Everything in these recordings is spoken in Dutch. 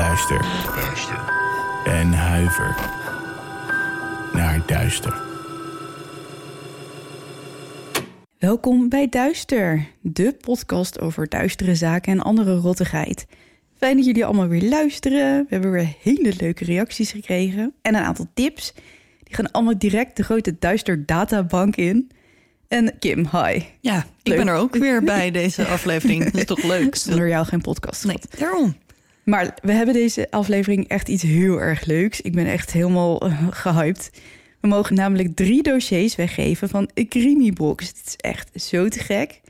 Luister. En huiver naar duister. Welkom bij Duister, de podcast over duistere zaken en andere rottigheid. Fijn dat jullie allemaal weer luisteren. We hebben weer hele leuke reacties gekregen en een aantal tips. Die gaan allemaal direct de grote Duister databank in. En Kim, hi. Ja, ik ben er ook weer bij deze aflevering. Dat is toch leuk? Zonder jou geen podcast. Nee, daarom. Maar we hebben deze aflevering echt iets heel erg leuks. Ik ben echt helemaal eh, gehyped. We mogen namelijk drie dossiers weggeven van een Creamybox. Het is echt zo te gek.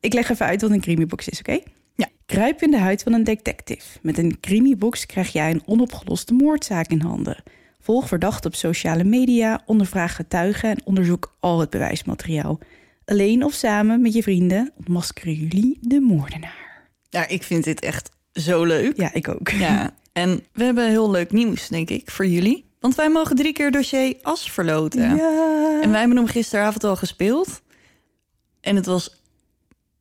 Ik leg even uit wat een Creamybox is, oké? Ja. Kruip in de huid van een detective. Met een Creamybox krijg jij een onopgeloste moordzaak in handen. Volg verdachten op sociale media, ondervraag getuigen en onderzoek al het bewijsmateriaal. Alleen of samen met je vrienden ontmaskeren jullie de moordenaar. Ja, ik vind dit echt zo leuk. Ja, ik ook. Ja, en we hebben heel leuk nieuws, denk ik, voor jullie. Want wij mogen drie keer dossier As verloten. Ja. En wij hebben hem gisteravond al gespeeld. En het was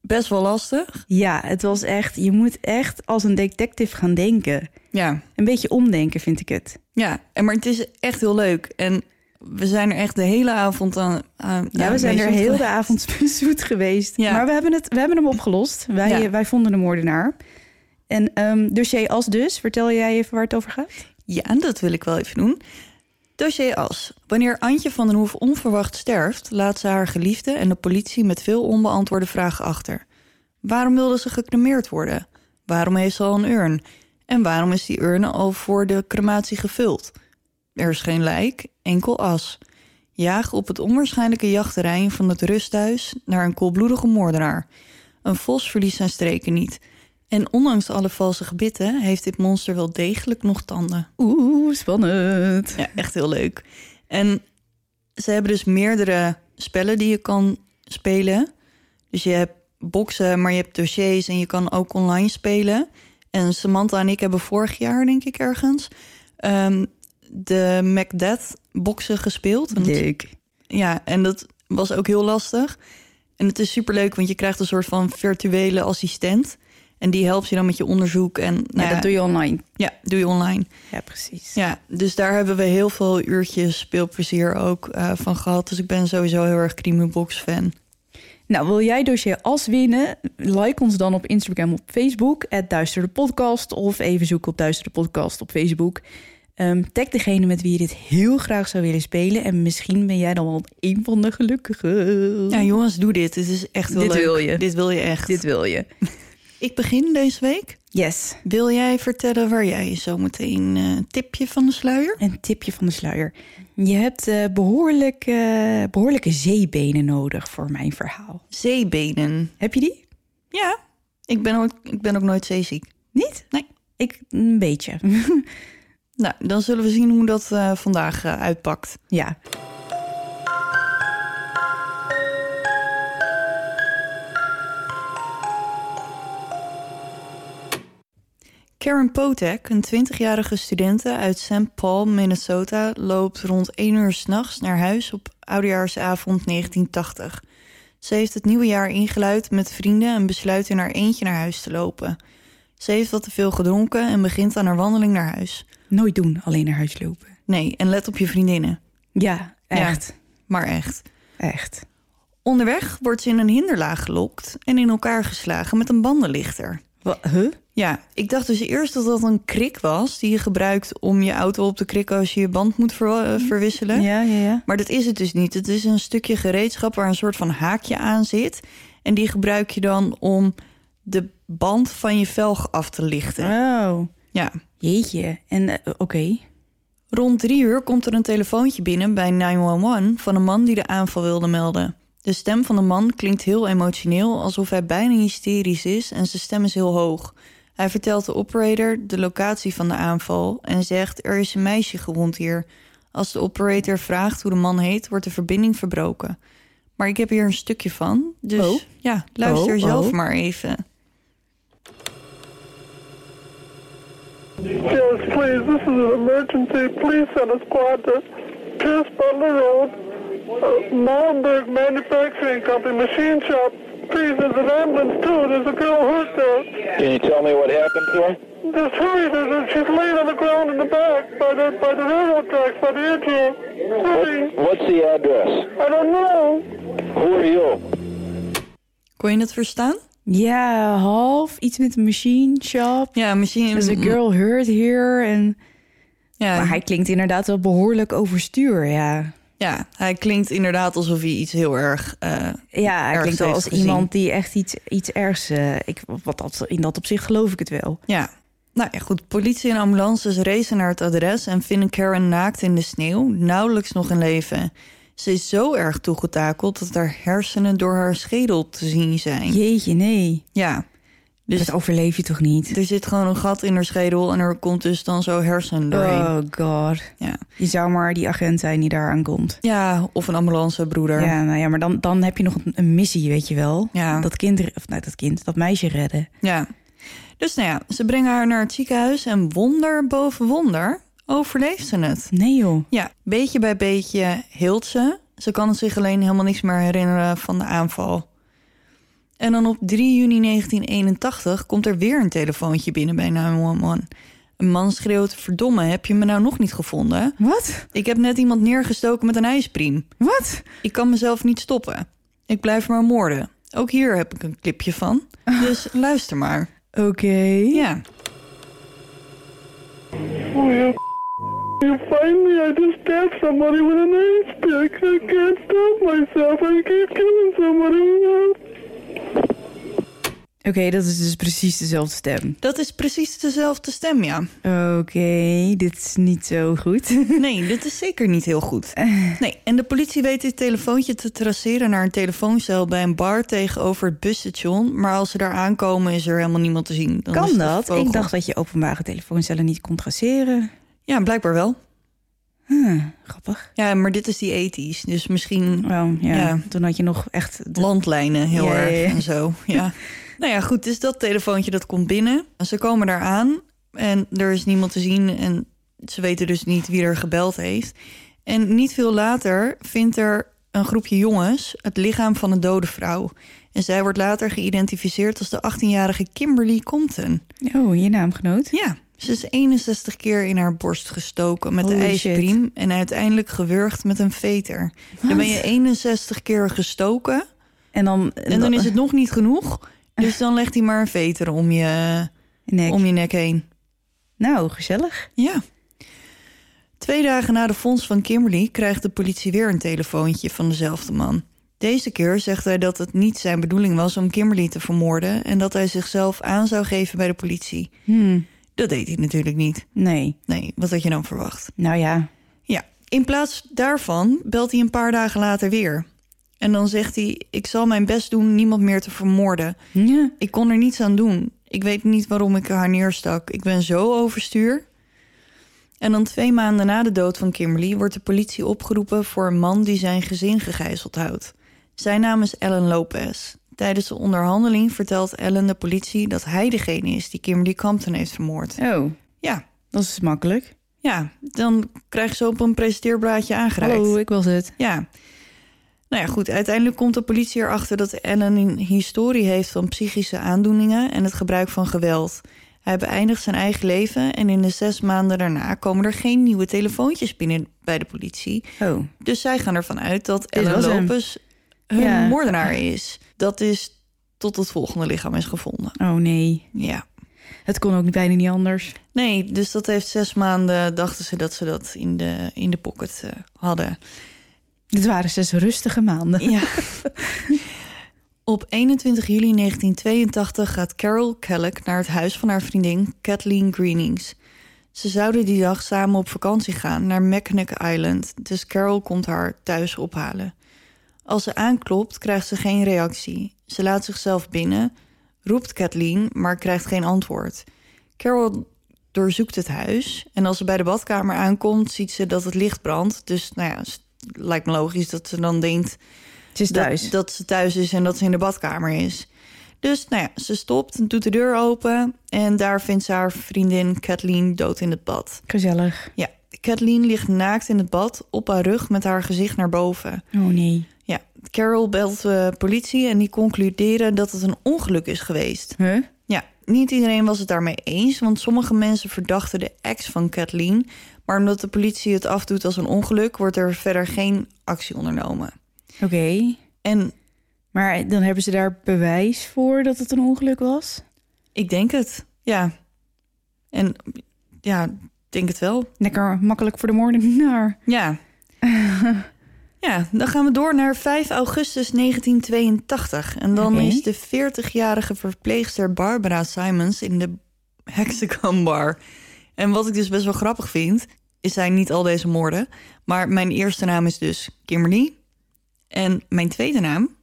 best wel lastig. Ja, het was echt. Je moet echt als een detective gaan denken. Ja, Een beetje omdenken, vind ik het. ja. En, maar het is echt heel leuk. En we zijn er echt de hele avond aan... aan Ja, we zijn er heel de avond zoet geweest. Ja. Maar we hebben, het, we hebben hem opgelost. Wij, Ja. wij vonden de moordenaar. En ehm dossier als dus, vertel jij even waar het over gaat? Ja, dat wil ik wel even doen. Dossier As. Wanneer Antje van den Hoef onverwacht sterft... laat ze haar geliefde en de politie met veel onbeantwoorde vragen achter. Waarom wilde ze gecremeerd worden? Waarom heeft ze al een urn? En waarom is die urn al voor de crematie gevuld? Er is geen lijk, enkel as. Jaag op het onwaarschijnlijke jachtterrein van het rusthuis... naar een koelbloedige moordenaar. Een vos verliest zijn streken niet... En ondanks alle valse gebitten heeft dit monster wel degelijk nog tanden. Oeh, spannend. Ja, echt heel leuk. En ze hebben dus meerdere spellen die je kan spelen. Dus je hebt boksen, maar je hebt dossiers en je kan ook online spelen. En Samantha en ik hebben vorig jaar, denk ik ergens, ehm, de Macbeth boksen gespeeld. En dat- Leuk. ja, en dat was ook heel lastig. En het is superleuk, want je krijgt een soort van virtuele assistent. En die helpt je dan met je onderzoek. En nou Ja, dat doe je online. Ja, doe je online. Ja, precies. Ja, dus daar hebben we heel veel uurtjes speelplezier ook eh, van gehad. Dus ik ben sowieso heel erg Box fan. Nou, wil jij dossier als winnen? Like ons dan op Instagram op Facebook, Duister de Podcast. Of even zoeken op Duister de Podcast op Facebook. Ehm, tag degene met wie je dit heel graag zou willen spelen. En misschien ben jij dan wel een van de gelukkigen. Ja, jongens, doe dit. Dit is echt heel Dit leuk. wil je. Dit wil je echt. Dit wil je. Ik begin deze week. Yes. Wil jij vertellen waar jij zo meteen eh, een tipje van de sluier? Een tipje van de sluier. Je hebt behoorlijk, eh, behoorlijke zeebenen nodig voor mijn verhaal. Zeebenen. Heb je die? Ja, ik ben ook, ik ben ook nooit zeeziek. Niet? Nee. Ik een beetje. Nou, dan zullen we zien hoe dat eh, vandaag uitpakt. ja. Karen Potek, een 20-jarige studente uit St. Paul, Minnesota, loopt rond 1 uur s'nachts naar huis op oudejaarsavond 1980. Ze heeft het nieuwe jaar ingeluid met vrienden en besluit in haar eentje naar huis te lopen. Ze heeft wat te veel gedronken en begint aan haar wandeling naar huis. Nooit doen, alleen naar huis lopen. Nee, en let op je vriendinnen. Ja, echt. Maar echt. Echt. Onderweg wordt ze in een hinderlaag gelokt en in elkaar geslagen met een bandenlichter. Huh? Ja, ik dacht dus eerst dat dat een krik was die je gebruikt om je auto op te krikken als je je band moet ver- eh, verwisselen. Ja, ja, ja. Maar dat is het dus niet. Het is een stukje gereedschap waar een soort van haakje aan zit. En die gebruik je dan om de band van je velg af te lichten. Oh, Ja. jeetje. En eh, oké. Rond drie uur komt er een telefoontje binnen bij 911 van een man die de aanval wilde melden. De stem van de man klinkt heel emotioneel, alsof hij bijna hysterisch is en zijn stem is heel hoog. Hij vertelt de operator de locatie van de aanval en zegt: Er is een meisje gewond hier. Als de operator vraagt hoe de man heet, wordt de verbinding verbroken. Maar ik heb hier een stukje van, dus Oh. ja, luister Oh, zelf oh. maar even. Yes, please. This is an emergency. Please send a squad to Pierce Butler Road, uh, Molenberg Manufacturing Company, machine shop. Please, there's an ambulance too. There's a girl hurt there. Can you tell me what happened to her? Just hurry. There's a, she's laying on the ground in the back by the by the railroad tracks by the here. Hurry. What's the address? I don't know. Who are you? Kon je het verstaan? Ja, half. Iets met een machine shop. Ja, misschien. There's a girl hurt here. En... Ja, Maar hij klinkt inderdaad wel behoorlijk overstuur, ja. Ja, hij klinkt inderdaad alsof hij iets heel erg. eh, Ja, hij klinkt wel als gezien. iemand die echt iets, iets ergs... eh, ik, wat dat, in dat opzicht geloof ik het wel. Ja. Nou ja, goed. Politie en ambulances racen naar het adres en vinden Karen naakt in de sneeuw, nauwelijks nog in leven. Ze is zo erg toegetakeld dat haar hersenen door haar schedel te zien zijn. Jeetje, nee. Ja. Dus Dat overleef je toch niet? er zit gewoon een gat in haar schedel en er komt dus dan zo hersen doorheen. Oh god. Ja. Je zou maar die agent zijn die daar aankomt. ja, of een ambulancebroeder. Ja, nou ja, maar dan, dan heb je nog een, een missie, weet je wel. Ja. Dat kind, of nou, dat kind, dat meisje redden. Ja. Dus nou ja, ze brengen haar naar het ziekenhuis en wonder boven wonder overleeft ze het. Nee joh. Ja, beetje bij beetje hield ze. Ze kan zich alleen helemaal niks meer herinneren van de aanval. En dan op 3 juni 1981 komt er weer een telefoontje binnen bij 911. Een man schreeuwt, verdomme, heb je me nou nog niet gevonden? Wat? Ik heb net iemand neergestoken met een ijspriem. Wat? Ik kan mezelf niet stoppen. Ik blijf maar moorden. Ook hier heb ik een clipje van. Dus luister maar. Oké. Ja. Oh, you, you find me? I just stabbed somebody with an ice pick. I can't stop myself. I keep killing somebody. Oké, dat is dus precies dezelfde stem. Dat is precies dezelfde stem, ja. Oké, dit is niet zo goed. Nee, dit is zeker niet heel goed. Nee, en de politie weet dit telefoontje te traceren naar een telefooncel bij een bar tegenover het busstation. Maar als ze daar aankomen, is er helemaal niemand te zien. Dan kan dat? Ik dacht dat je openbare telefooncellen niet kon traceren. Ja, blijkbaar wel. Huh, grappig. Ja, maar dit is die ethisch. Dus misschien Oh, ja. Ja. Toen had je nog echt... de- landlijnen heel erg en zo. Ja. nou ja, goed, dus dat telefoontje dat komt binnen. Ze komen daar aan en er is niemand te zien en ze weten dus niet wie er gebeld heeft. En niet veel later vindt er een groepje jongens het lichaam van een dode vrouw. En zij wordt later geïdentificeerd als de 18-jarige Kimberly Compton. Oh, je naamgenoot? Ja, ze is 61 keer in haar borst gestoken met de ijspriem en uiteindelijk gewurgd met een veter. Dan ben je 61 keer gestoken En dan... en dan is het nog niet genoeg. Dus dan legt hij maar een veter om je, Nek. om je nek heen. Nou, gezellig. Ja. Twee dagen na de fonds van Kimberly krijgt de politie weer een telefoontje van dezelfde man. Deze keer zegt hij dat het niet zijn bedoeling was om Kimberly te vermoorden en dat hij zichzelf aan zou geven bij de politie. Hmm, Dat deed hij natuurlijk niet. nee. Nee, wat had je dan verwacht? Nou ja. Ja, in plaats daarvan belt hij een paar dagen later weer. En dan zegt hij: Ik zal mijn best doen niemand meer te vermoorden. ja. Ik kon er niets aan doen. Ik weet niet waarom ik haar neerstak. Ik ben zo overstuur. En dan twee maanden na de dood van Kimberly wordt de politie opgeroepen voor een man die zijn gezin gegijzeld houdt. Zijn naam is Ellen Lopez. Tijdens de onderhandeling vertelt Ellen de politie dat hij degene is die Kimberly Compton heeft vermoord. Oh, Ja, dat is makkelijk. ja, dan krijg zo op een presenteerblaadje aangereikt. Hallo, ik was het. Ja. Nou ja, goed. Uiteindelijk komt de politie erachter dat Ellen een historie heeft van psychische aandoeningen en het gebruik van geweld. Hij beëindigt zijn eigen leven en in de zes maanden daarna komen er geen nieuwe telefoontjes binnen bij de politie. Oh, Dus zij gaan ervan uit dat Ellen. Lopez hun Ja. moordenaar is. Dat is tot het volgende lichaam is gevonden. oh nee. Ja. Het kon ook bijna niet anders. Nee, dus dat heeft zes maanden, dachten ze dat ze dat in de, in de pocket eh, hadden. Dit waren zes rustige maanden. Ja. Op 21 juli 1982 gaat Carol Kellogg naar het huis van haar vriendin Kathleen Greenings. Ze zouden die dag samen op vakantie gaan naar Mackinac Island, dus Carol komt haar thuis ophalen. Als ze aanklopt, krijgt ze geen reactie. Ze laat zichzelf binnen, roept Kathleen, maar krijgt geen antwoord. Carol doorzoekt het huis en als ze bij de badkamer aankomt, ziet ze dat het licht brandt. Dus nou ja, lijkt me logisch dat ze dan denkt Het is thuis. dat, dat ze thuis is en dat ze in de badkamer is. Dus nou ja, ze stopt en doet de deur open en daar vindt ze haar vriendin Kathleen dood in het bad. Gezellig. Ja, Kathleen ligt naakt in het bad op haar rug met haar gezicht naar boven. Oh nee. Carol belt de politie en die concluderen dat het een ongeluk is geweest. Huh? Ja, niet iedereen was het daarmee eens, want sommige mensen verdachten de ex van Kathleen. Maar omdat de politie het afdoet als een ongeluk, wordt er verder geen actie ondernomen. Oké. En Maar dan hebben ze daar bewijs voor dat het een ongeluk was? ik denk het, ja. En ja, denk het wel. Lekker makkelijk voor de moordenaar. Ja. ja, dan gaan we door naar 5 augustus 1982. En dan is de 40-jarige verpleegster Barbara Simons in de Hexagon Bar. En wat ik dus best wel grappig vind, is zijn niet al deze moorden. Maar mijn eerste naam is dus Kimberly. En mijn tweede naam,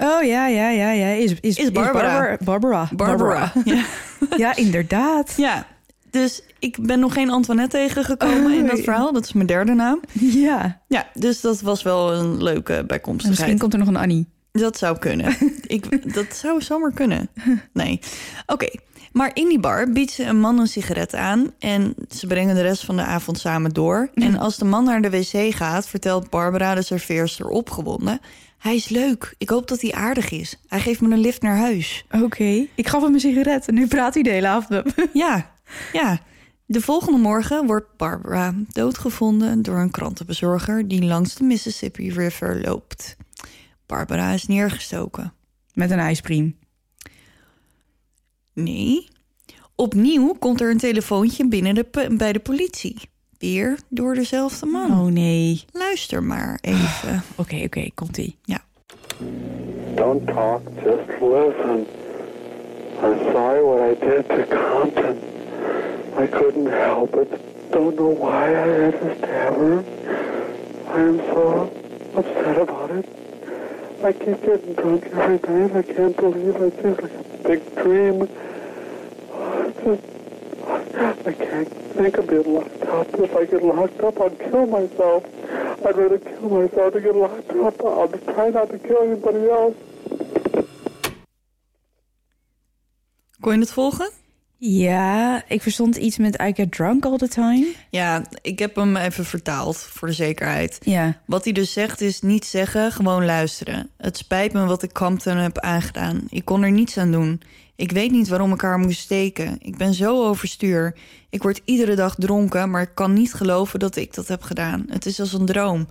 Oh ja, ja, ja, ja. Is, is, Is Barbara. Barbara. Barbara. Ja. Ja, inderdaad. ja, dus ik ben nog geen Antoinette tegengekomen in dat verhaal. Dat is mijn derde naam. Ja. Ja, dus dat was wel een leuke En bijkomstigheid. misschien komt er nog een Annie. Dat zou kunnen. Ik, dat zou zomaar kunnen. Nee. Oké. Maar in die bar biedt ze een man een sigaret aan... en ze brengen de rest van de avond samen door. En als de man naar de wc gaat... vertelt Barbara de serveerster opgewonden... hij is leuk. Ik hoop dat hij aardig is. Hij geeft me een lift naar huis. Oké. Ik gaf hem een sigaret en nu praat hij de hele avond. Ja, ja. De volgende morgen wordt Barbara doodgevonden... door een krantenbezorger die langs de Mississippi River loopt. Barbara is neergestoken. Met een ijspriem. Nee. Opnieuw komt er een telefoontje binnen de, bij de politie. Weer door dezelfde man. Oh nee. Luister maar even. Oké, oké. Komt-ie. Ja. Don't talk, just listen. I'm sorry what I did to Compton. I couldn't help it. Don't know why I had to stab her. I am so upset about it. I keep getting drunk every night. I can't believe it. It's like a big dream. Just, I can't think of being locked up. If I get locked up, I'll kill myself. I'd rather kill myself than get locked up. I'll try not to kill anybody else. Kon je het volgen? Ja, ik verstond iets met I get drunk all the time. Ja, ik heb hem even vertaald voor de zekerheid. Ja. Wat hij dus zegt is niet zeggen, gewoon luisteren. Het spijt me wat ik Compton heb aangedaan. Ik kon er niets aan doen. Ik weet niet waarom ik haar moest steken. Ik ben zo overstuur. Ik word iedere dag dronken, maar ik kan niet geloven dat ik dat heb gedaan. Het is als een droom.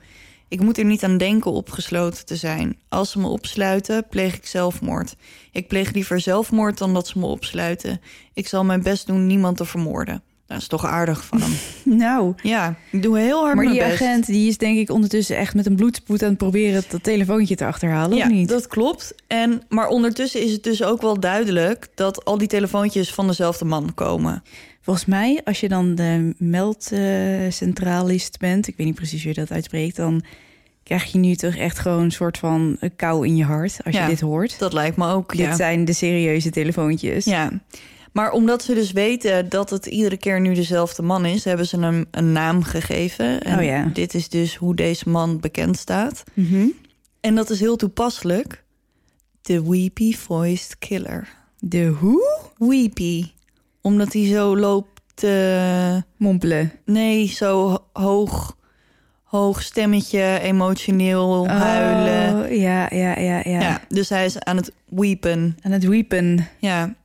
Ik moet er niet aan denken opgesloten te zijn. Als ze me opsluiten, pleeg ik zelfmoord. Ik pleeg liever zelfmoord dan dat ze me opsluiten. Ik zal mijn best doen niemand te vermoorden. Dat is toch aardig van hem. Nou, ja, ik doe heel hard maar mijn die best. agent die is denk ik ondertussen echt met een bloedspoed aan het proberen dat telefoontje te achterhalen, ja, of niet? dat klopt. En, maar ondertussen is het dus ook wel duidelijk... dat al die telefoontjes van dezelfde man komen. Volgens mij, als je dan de meldcentralist bent, ik weet niet precies hoe je dat uitspreekt, dan krijg je nu toch echt gewoon een soort van kou in je hart als Ja, je dit hoort. Dat lijkt me ook, Dit ja. zijn de serieuze telefoontjes. Ja, maar omdat ze dus weten dat het iedere keer nu dezelfde man is... hebben ze hem een naam gegeven. En Oh ja. dit is dus hoe deze man bekend staat. Mhm. En dat is heel toepasselijk. De Weepy Voiced Killer. De hoe? Weepy. Omdat hij zo loopt... eh, Mompelen. Nee, zo ho- hoog, hoog stemmetje, emotioneel huilen. Oh, ja, ja, ja, ja, Ja. dus hij is aan het weepen. Aan het weepen. Ja.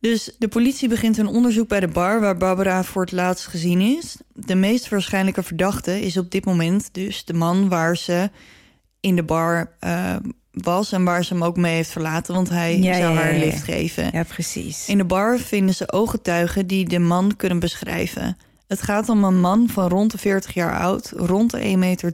Dus de politie begint een onderzoek bij de bar waar Barbara voor het laatst gezien is. De meest waarschijnlijke verdachte is op dit moment dus de man waar ze in de bar eh, was en waar ze hem ook mee heeft verlaten, want hij Ja, zou ja, haar ja. lift geven. Ja, precies. In de bar vinden ze ooggetuigen die de man kunnen beschrijven. Het gaat om een man van rond de 40 jaar oud, rond de 1,80 meter,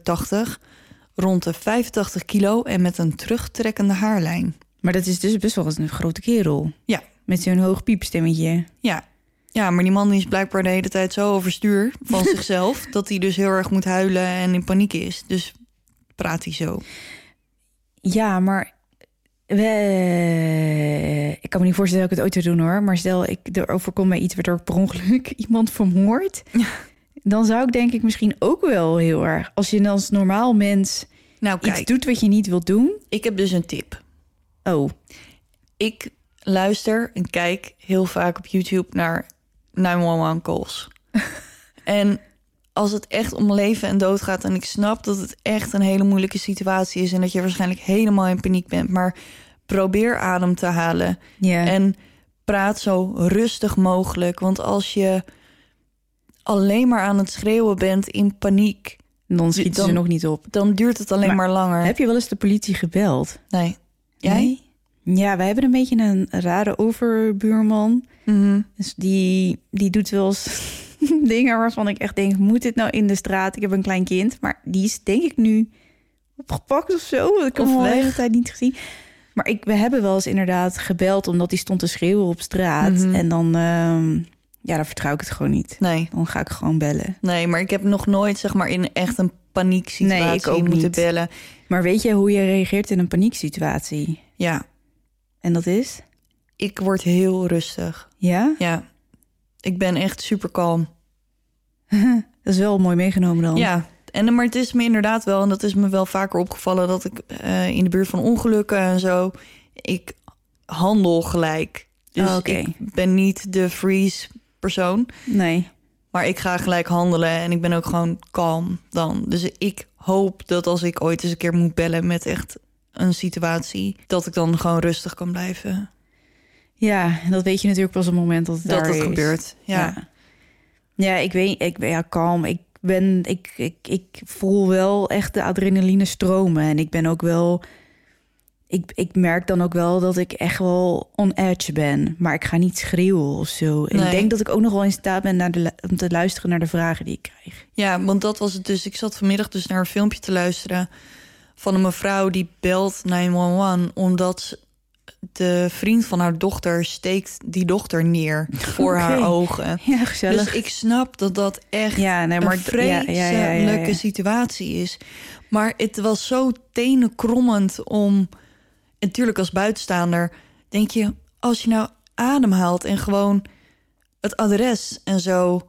rond de 85 kilo en met een terugtrekkende haarlijn. Maar dat is dus best wel een grote kerel. Ja. Met zo'n hoog piepstemmetje. Ja. ja, maar die man is blijkbaar de hele tijd zo overstuur van zichzelf... dat hij dus heel erg moet huilen en in paniek is. Dus praat hij zo. Ja, maar we- ik kan me niet voorstellen dat ik het ooit zou doen hoor. Maar stel, ik, er overkomt mij iets waardoor ik per ongeluk iemand vermoord. Dan zou ik denk ik misschien ook wel heel erg... Als je als normaal mens Nou, iets kijk, doet wat je niet wilt doen. ik heb dus een tip. Oh, Ik luister en kijk heel vaak op YouTube naar 911 calls. en als het echt om leven en dood gaat... en ik snap dat het echt een hele moeilijke situatie is... en dat je waarschijnlijk helemaal in paniek bent... maar probeer adem te halen. En praat zo rustig mogelijk. Want als je alleen maar aan het schreeuwen bent in paniek... dan schieten ze dan- nog niet op. dan duurt het alleen Maar maar, langer. Heb je wel eens de politie gebeld? Nee. Jij? Nee? Ja, wij hebben een beetje een rare overbuurman. Mhm. Dus die, die doet wel eens dingen waarvan ik echt denk... moet dit nou in de straat? Ik heb een klein kind. Maar die is denk ik nu opgepakt of zo. Ik heb hem al de hele tijd niet gezien. Maar ik, we hebben wel eens inderdaad gebeld... omdat hij stond te schreeuwen op straat. Mhm. En dan, ehm, ja, dan vertrouw ik het gewoon niet. Nee. Dan ga ik gewoon bellen. Nee, maar ik heb nog nooit zeg maar in echt een panieksituatie Nee, ik ook moeten niet. bellen. Maar weet je hoe je reageert in een panieksituatie? Ja, En dat is? ik word heel rustig. Ja? Ja, ik ben echt super kalm. Dat is wel mooi meegenomen dan. Ja, en, maar het is me inderdaad wel, en dat is me wel vaker opgevallen... dat ik eh, in de buurt van ongelukken en zo... ik handel gelijk. Dus Oh, oké. ik ben niet de freeze persoon... Nee. Maar ik ga gelijk handelen en ik ben ook gewoon kalm dan. Dus ik hoop dat als ik ooit eens een keer moet bellen met echt een situatie, dat ik dan gewoon rustig kan blijven. Ja, dat weet je natuurlijk pas op het moment dat het dat daar dat is. gebeurt. Ja. Ja. Ja, ik weet, ik ben ja, kalm. Ik ben, ik, ik, ik voel wel echt de adrenaline stromen. En ik ben ook wel, ik, ik merk dan ook wel dat ik echt wel on edge ben. Maar ik ga niet schreeuwen of zo. En Nee. ik denk dat ik ook nog wel in staat ben naar de, om te luisteren naar de vragen die ik krijg. ja, want dat was het dus. Ik zat vanmiddag dus naar een filmpje te luisteren van een mevrouw die belt 911 omdat de vriend van haar dochter steekt die dochter neer voor haar ogen. Ja, gezellig. Dus ik snap dat dat echt ja, nee, maar een d- ja, ja, vreselijke ja. situatie is. Maar het was zo tenenkrommend om... En natuurlijk als buitenstaander denk je... als je nou ademhaalt en gewoon het adres en zo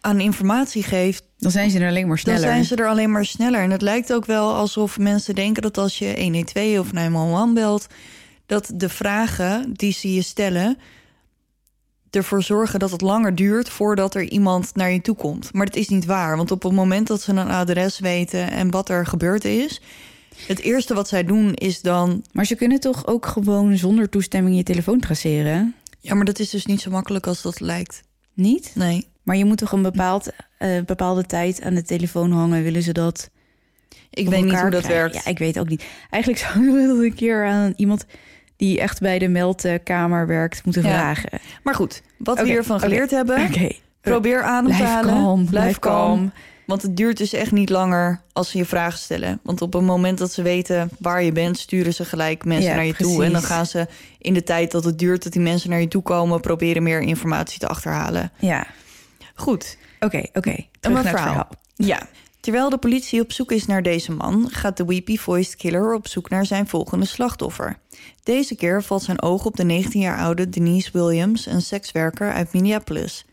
aan informatie geeft... Dan zijn ze er alleen maar sneller. dan zijn ze er alleen maar sneller. En het lijkt ook wel alsof mensen denken dat als je 112 of 911 belt... dat de vragen die ze je stellen ervoor zorgen dat het langer duurt voordat er iemand naar je toe komt. Maar dat is niet waar, want op het moment dat ze een adres weten en wat er gebeurd is, het eerste wat zij doen is dan. Maar ze kunnen toch ook gewoon zonder toestemming je telefoon traceren? Ja, maar dat is dus niet zo makkelijk als dat lijkt. Niet? Nee. Maar je moet toch een bepaald, eh, bepaalde tijd aan de telefoon hangen? Willen ze dat? Ik weet niet hoe dat krijgen? werkt. Ja, ik weet ook niet. Eigenlijk zou ik dat een keer aan iemand die echt bij de meldkamer werkt moeten Ja. vragen. Maar goed, wat Oké, we hiervan geleerd hebben, Oké. probeer adem te halen. kalm, blijf kalm. Want het duurt dus echt niet langer als ze je vragen stellen. Want op het moment dat ze weten waar je bent, sturen ze gelijk mensen Ja, naar je toe. precies. En dan gaan ze in de tijd dat het duurt dat die mensen naar je toe komen, proberen meer informatie te achterhalen. Ja, Goed. oké, oké. Een het verhaal. verhaal. Ja. Terwijl de politie op zoek is naar deze man, gaat de weepy-voiced killer op zoek naar zijn volgende slachtoffer. Deze keer valt zijn oog op de 19 jaar oude Denise Williams, een sekswerker uit Minneapolis.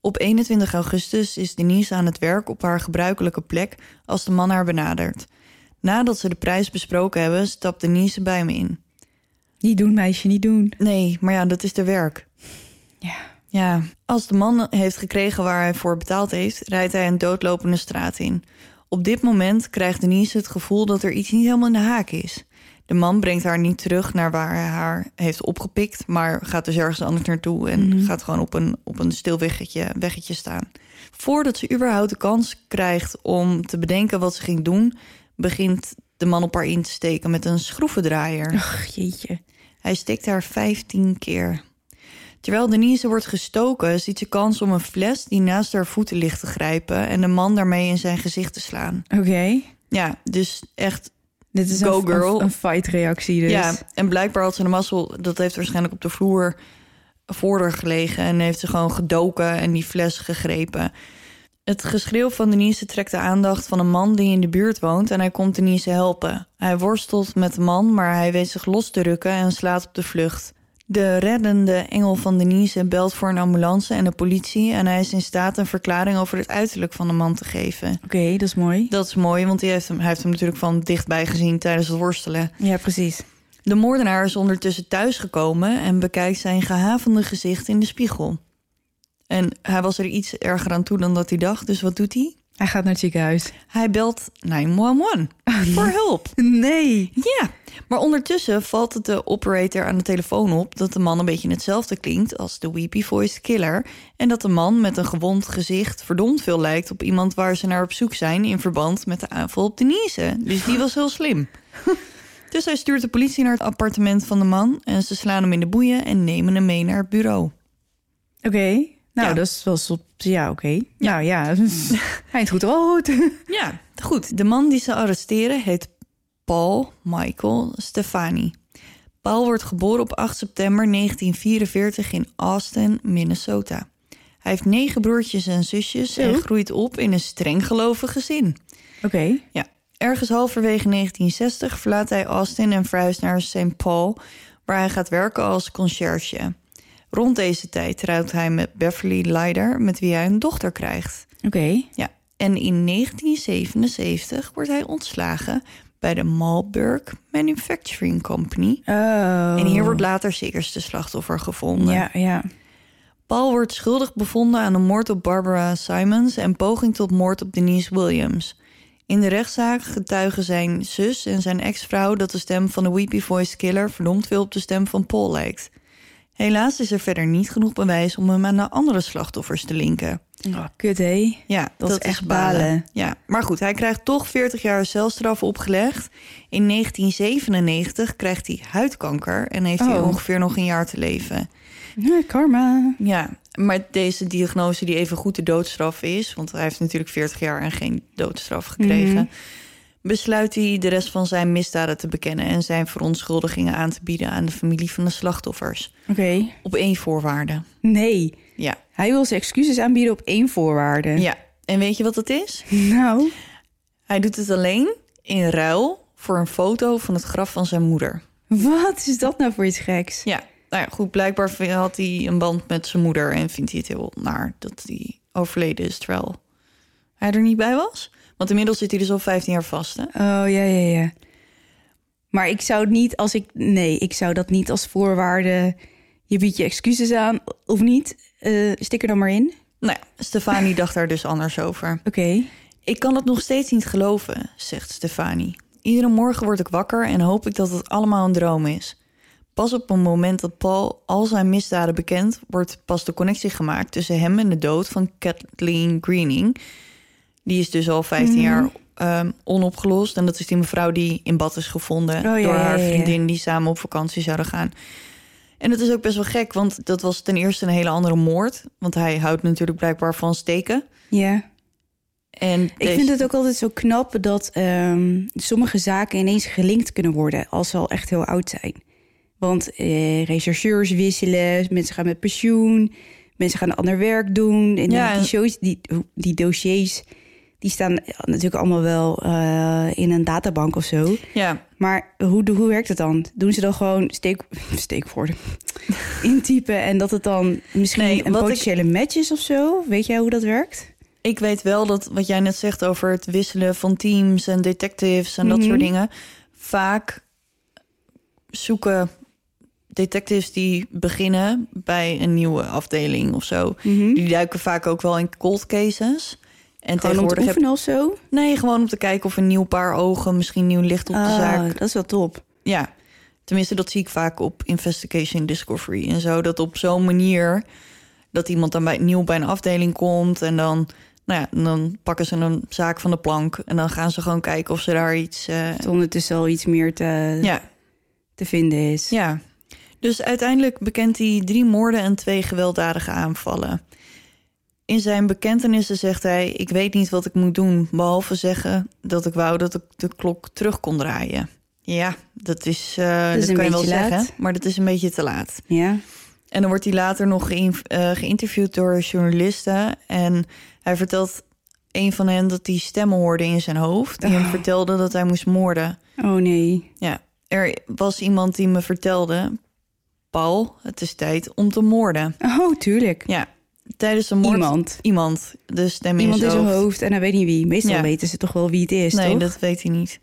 Op 21 augustus is Denise aan het werk op haar gebruikelijke plek als de man haar benadert. Nadat ze de prijs besproken hebben, stapt Denise bij me in. Niet doen, meisje, niet doen. Nee, maar ja, dat is de werk. Ja. Ja, als de man heeft gekregen waar hij voor betaald heeft, rijdt hij een doodlopende straat in. Op dit moment krijgt Denise het gevoel dat er iets niet helemaal in de haak is. De man brengt haar niet terug naar waar hij haar heeft opgepikt, maar gaat dus ergens anders naartoe en gaat gewoon op een, op een stil weggetje, weggetje staan. Voordat ze überhaupt de kans krijgt om te bedenken wat ze ging doen, begint de man op haar in te steken met een schroevendraaier. Ach, jeetje. Hij steekt haar 15 keer. Terwijl Denise wordt gestoken, ziet ze kans om een fles die naast haar voeten ligt te grijpen en de man daarmee in zijn gezicht te slaan. Oké. Ja, dus echt. Dit is Go een, girl. een, een fight-reactie dus. Ja, en blijkbaar had ze de mazzel, dat heeft waarschijnlijk op de vloer voor haar gelegen en heeft ze gewoon gedoken en die fles gegrepen. Het geschreeuw van Denise trekt de aandacht van een man die in de buurt woont en hij komt Denise helpen. Hij worstelt met de man, maar hij weet zich los te rukken en slaat op de vlucht. De reddende engel van Denise belt voor een ambulance en de politie en hij is in staat een verklaring over het uiterlijk van de man te geven. Oké, dat is mooi. Dat is mooi, want hij heeft, hem, hij heeft hem natuurlijk van dichtbij gezien tijdens het worstelen. Ja, precies. De moordenaar is ondertussen thuisgekomen en bekijkt zijn gehavende gezicht in de spiegel. En hij was er iets erger aan toe dan dat hij dacht, dus wat doet hij? Hij gaat naar het ziekenhuis. Hij belt 911 voor hulp. Nee. Ja, maar ondertussen valt het de operator aan de telefoon op dat de man een beetje hetzelfde klinkt als de Weepy Voice Killer. En dat de man met een gewond gezicht verdomd veel lijkt op iemand waar ze naar op zoek zijn in verband met de aanval op Denise. Dus die was heel slim. Dus hij stuurt de politie naar het appartement van de man en ze slaan hem in de boeien en nemen hem mee naar het bureau. Oké. Nou, Ja. dat is wel op... Ja, oké. Nou ja, hij is goed rood. Ja, goed. De man die ze arresteren heet Paul Michael Stefani. Paul wordt geboren op 8 september 1944 in Austin, Minnesota. Hij heeft negen broertjes en zusjes en groeit op in een streng gelovig gezin. Oké. Ja, ergens halverwege 1960 verlaat hij Austin en verhuist naar St. Paul, waar hij gaat werken als conciërge. Rond deze tijd trouwt hij met Beverly Leider, met wie hij een dochter krijgt. Oké. Ja, en in 1977 wordt hij ontslagen bij de Malberg Manufacturing Company. Oh. En hier wordt later zekerste slachtoffer gevonden. Ja, ja. Paul wordt schuldig bevonden aan de moord op Barbara Simons en poging tot moord op Denise Williams. In de rechtszaak getuigen zijn zus en zijn ex-vrouw dat de stem van de Weepy Voice Killer verdomd veel op de stem van Paul lijkt. Helaas is er verder niet genoeg bewijs om hem aan de andere slachtoffers te linken. Oh, kut, hé. Ja, Dat is echt balen. Ja, maar goed, hij krijgt toch 40 jaar celstraf opgelegd. In 1997 krijgt hij huidkanker en heeft hij Oh. ongeveer nog een jaar te leven. Ja, karma. Ja, maar deze diagnose die even goed de doodstraf is... want hij heeft natuurlijk 40 jaar en geen doodstraf gekregen... Mhm. Besluit hij de rest van zijn misdaden te bekennen... en zijn verontschuldigingen aan te bieden aan de familie van de slachtoffers. Oké. Op één voorwaarde. Nee. Ja. Hij wil zijn excuses aanbieden op één voorwaarde. ja, en weet je wat dat is? Nou. Hij doet het alleen in ruil voor een foto van het graf van zijn moeder. Wat is dat nou voor iets geks? Ja, nou ja, goed, blijkbaar had hij een band met zijn moeder... en vindt hij het heel naar dat hij overleden is... terwijl hij er niet bij was. Want inmiddels zit hij dus al 15 jaar vast, hè? Oh, ja, ja, ja. Maar ik zou het niet als ik... Nee, ik zou dat niet als voorwaarde... Je biedt je excuses aan, of niet? Eh, stik er dan maar in. Nou ja, Stefanie dacht daar dus anders over. Oké. Ik kan het nog steeds niet geloven, zegt Stefanie. Iedere morgen word ik wakker en hoop ik dat het allemaal een droom is. Pas op het moment dat Paul al zijn misdaden bekent, wordt pas de connectie gemaakt tussen hem en de dood van Kathleen Greening. Die is dus al 15 jaar ehm, onopgelost. En dat is die mevrouw die in bad is gevonden Oh, ja, door haar ja, vriendin die samen op vakantie zouden gaan. En dat is ook best wel gek, want dat was ten eerste een hele andere moord. Want hij houdt natuurlijk blijkbaar van steken. Ja. En Ik deze- vind het ook altijd zo knap dat ehm, sommige zaken ineens gelinkt kunnen worden als ze al echt heel oud zijn. Want eh, rechercheurs wisselen, mensen gaan met pensioen, mensen gaan ander werk doen. En Ja, die, shows, die, die dossiers, die staan natuurlijk allemaal wel eh, in een databank of zo. Ja, Maar hoe, hoe werkt het dan? Doen ze dan gewoon steek, steekwoorden intypen en dat het dan misschien Nee, een wat ik- potentiële match is of zo? Weet jij hoe dat werkt? ik weet wel dat wat jij net zegt over het wisselen van teams en detectives en dat Mhm. soort dingen. Vaak zoeken detectives die beginnen bij een nieuwe afdeling of zo. Die duiken vaak ook wel in cold cases. En Gewoon om te tegenwoordig heb oefenen of zo? Nee, gewoon om te kijken of een nieuw paar ogen, misschien nieuw licht op de Ah, zaak. dat is wel top. Ja, tenminste dat zie ik vaak op Investigation Discovery en zo. Dat op zo'n manier dat iemand dan bij, nieuw bij een afdeling komt en dan, nou ja, dan pakken ze een zaak van de plank en dan gaan ze gewoon kijken of ze daar iets. Dat ondertussen al iets meer te, ja, te vinden is. ja. Dus uiteindelijk bekent hij drie moorden en twee gewelddadige aanvallen. In zijn bekentenissen zegt hij: Ik weet niet wat ik moet doen, behalve zeggen dat ik wou dat ik de klok terug kon draaien. Ja, dat is, eh Dat is dat een kan je wel laat. zeggen, maar dat is een beetje te laat. Ja? En dan wordt hij later nog eh, geïnterviewd door journalisten. En hij vertelt een van hen dat hij stemmen hoorde in zijn hoofd. Die hem Oh. vertelde dat hij moest moorden. Oh nee. Ja, er was iemand die me vertelde... Paul, het is tijd om te moorden. Oh, tuurlijk. Ja, tijdens de moord... Iemand. Iemand, de stem Iemand in zijn hoofd. hoofd en hij weet niet wie. Meestal Ja. weten ze toch wel wie het is, Nee, toch? dat weet hij niet.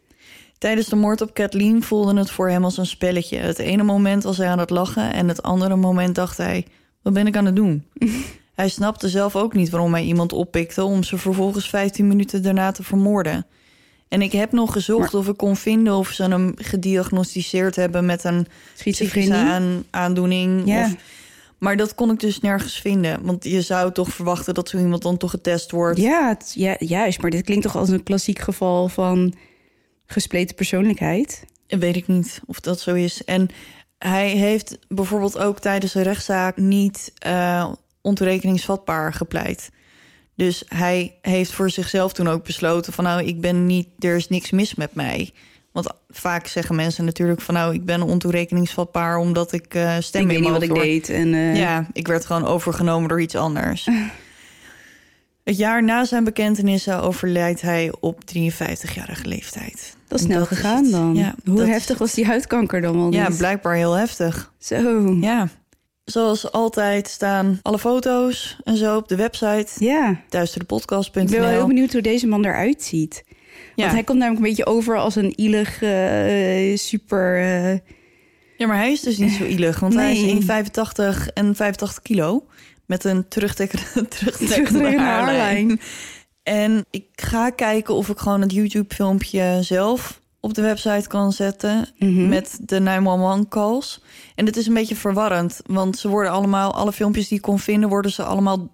Tijdens de moord op Kathleen voelde het voor hem als een spelletje. Het ene moment was hij aan het lachen en het andere moment dacht hij... wat ben ik aan het doen? hij snapte zelf ook niet waarom hij iemand oppikte... om ze vervolgens 15 minuten daarna te vermoorden. En ik heb nog gezocht of ik kon vinden of ze hem gediagnosticeerd hebben... met een psychische aandoening. Ja. Of, maar dat kon ik dus nergens vinden. Want je zou toch verwachten dat zo iemand dan toch getest wordt. Ja, het- ja, juist. Maar dit klinkt toch als een klassiek geval van gespleten persoonlijkheid. Weet ik niet of dat zo is. En hij heeft bijvoorbeeld ook tijdens de rechtszaak niet eh ontoerekeningsvatbaar gepleit. Dus hij heeft voor zichzelf toen ook besloten van nou, ik ben niet, er is niks mis met mij. Want vaak zeggen mensen natuurlijk van nou, ik ben ontoerekeningsvatbaar omdat ik eh stem ik weet niet wat ik deed. En, eh, Ja, ik werd gewoon overgenomen door iets anders. Het jaar na zijn bekentenissen overlijdt hij op 53-jarige leeftijd. Dat is snel Dat gegaan dan. Ja, Hoe dat heftig was die huidkanker dan wel Ja, blijkbaar heel heftig. Zo. Ja. Zoals altijd staan alle foto's en zo op de website Ja. duisterdepodcast.nl. Ik ben wel heel benieuwd hoe deze man eruit ziet. Want hij komt namelijk een beetje over als een ielig, eh, super... eh, ja, maar hij is dus niet zo ielig, want hij is 1,85 en 85 kilo. Met een terugtrekkende, terugtrekkende haarlijn. En ik ga kijken of ik gewoon het YouTube-filmpje zelf op de website kan zetten. mhm. Met de 911 calls. En het is een beetje verwarrend, want ze worden allemaal, alle filmpjes die ik kon vinden, worden ze allemaal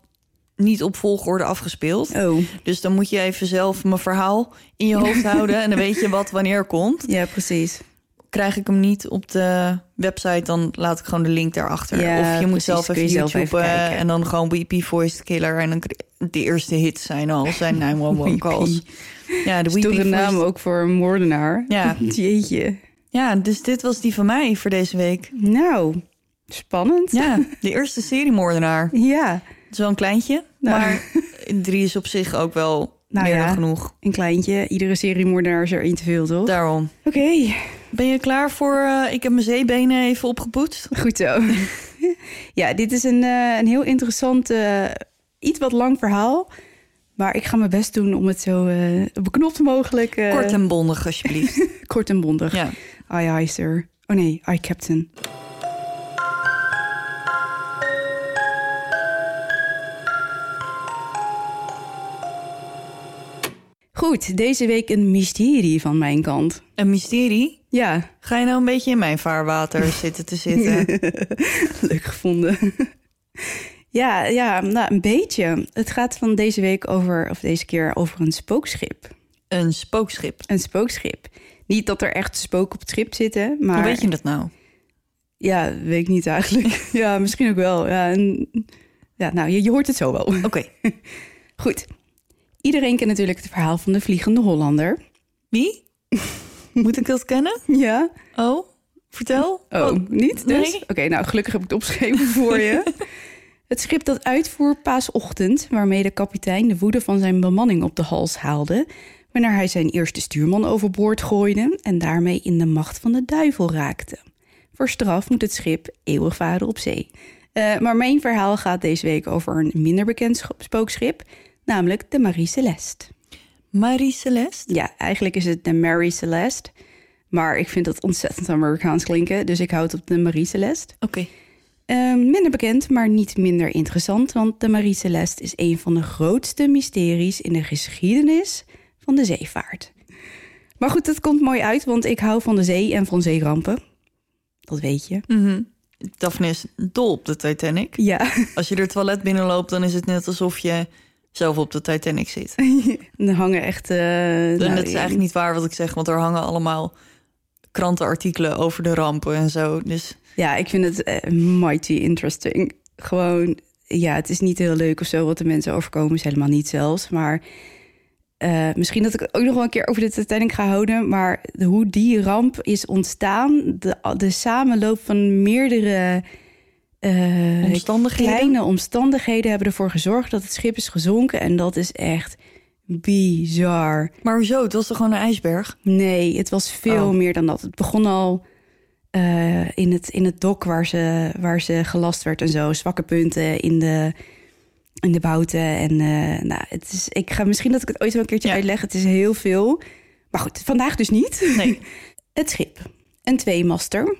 niet op volgorde afgespeeld. Oh, Dus dan moet je even zelf mijn verhaal in je hoofd houden. En dan weet je wat wanneer komt. ja, precies. Krijg ik hem niet op de website, dan laat ik gewoon de link daarachter. Ja, of je moet zelf even YouTube en dan gewoon BP Voice Killer. En dan de eerste hits zijn al, zijn 911 calls. Ja, de Stoere naam Voice. ook voor een moordenaar. Ja. Jeetje. Ja, dus dit was die van mij voor deze week. Nou, spannend. Ja, de eerste seriemoordenaar. Ja, is wel een kleintje, Nou. maar drie is op zich ook wel Nou meer ja. dan genoeg. een kleintje. Iedere seriemoordenaar is er één te veel, toch? Daarom. Oké, Ben je klaar voor... eh, ik heb mijn zeebenen even opgepoetst. goed zo. ja, dit is een, eh, een heel interessant, eh, iets wat lang verhaal. Maar ik ga mijn best doen om het zo beknopt mogelijk... Kort en bondig, alsjeblieft. kort en bondig. ja. Aye, aye, sir. Oh nee, aye, captain. Goed, deze week een mysterie van mijn kant. Een mysterie? Ja, Ga je nou een beetje in mijn vaarwater zitten te zitten? leuk gevonden. ja, ja, nou, een beetje. Het gaat van deze week over, of deze keer over een spookschip. Een spookschip. Een spookschip. Niet dat er echt spook op het schip zitten, maar... Hoe weet je dat nou? Ja, weet ik niet eigenlijk. ja, misschien ook wel. Ja, en, ja nou, je, je hoort het zo wel. Oké. Goed. Iedereen kent natuurlijk het verhaal van de Vliegende Hollander. Wie? Moet ik dat kennen? Ja. Oh, vertel. Oh, niet dus? nee. Oké, nou, gelukkig heb ik het opgeschreven voor je. Het schip dat uitvoer paasochtend... waarmee de kapitein de woede van zijn bemanning op de hals haalde... wanneer hij zijn eerste stuurman overboord gooide... en daarmee in de macht van de duivel raakte. Voor straf moet het schip eeuwig varen op zee. Eh, maar mijn verhaal gaat deze week over een minder bekend sch- spookschip... namelijk de Marie Celeste. Marie Celeste? Ja, eigenlijk is het de Mary Celeste... maar ik vind dat ontzettend Amerikaans klinken... dus ik houd op de Marie Celeste. Oké. Eh, minder bekend, maar niet minder interessant, want de Marie Celeste is een van de grootste mysteries in de geschiedenis van de zeevaart. Maar goed, het komt mooi uit, want ik hou van de zee en van zeerampen. Dat weet je. Mhm. Daphne is dol op de Titanic. Ja, Als je er toilet binnenloopt, dan is het net alsof je zelf op de Titanic zit. er hangen echt. eh, En nou, het is eigenlijk niet waar wat ik zeg, want er hangen allemaal krantenartikelen over de rampen en zo. Dus Ja, ik vind het eh, mighty interesting. Gewoon, ja, het is niet heel leuk of zo wat de mensen overkomen, is helemaal niet zelfs. Maar eh, misschien dat ik ook nog wel een keer over de Titanic ga houden. Maar hoe die ramp is ontstaan, de, de samenloop van meerdere eh, omstandigheden. kleine omstandigheden hebben ervoor gezorgd dat het schip is gezonken. En dat is echt bizar. Maar hoezo? Het was toch gewoon een ijsberg? Nee, het was veel Oh. meer dan dat. Het begon al eh, in, het, in het dok waar ze, waar ze gelast werd en zo. Zwakke punten in de, in de bouten. En eh, nou, het is, ik ga misschien dat ik het ooit wel een keertje Ja. uitleg. Het is heel veel. Maar goed, vandaag dus niet. Nee. Het schip. Een tweemaster.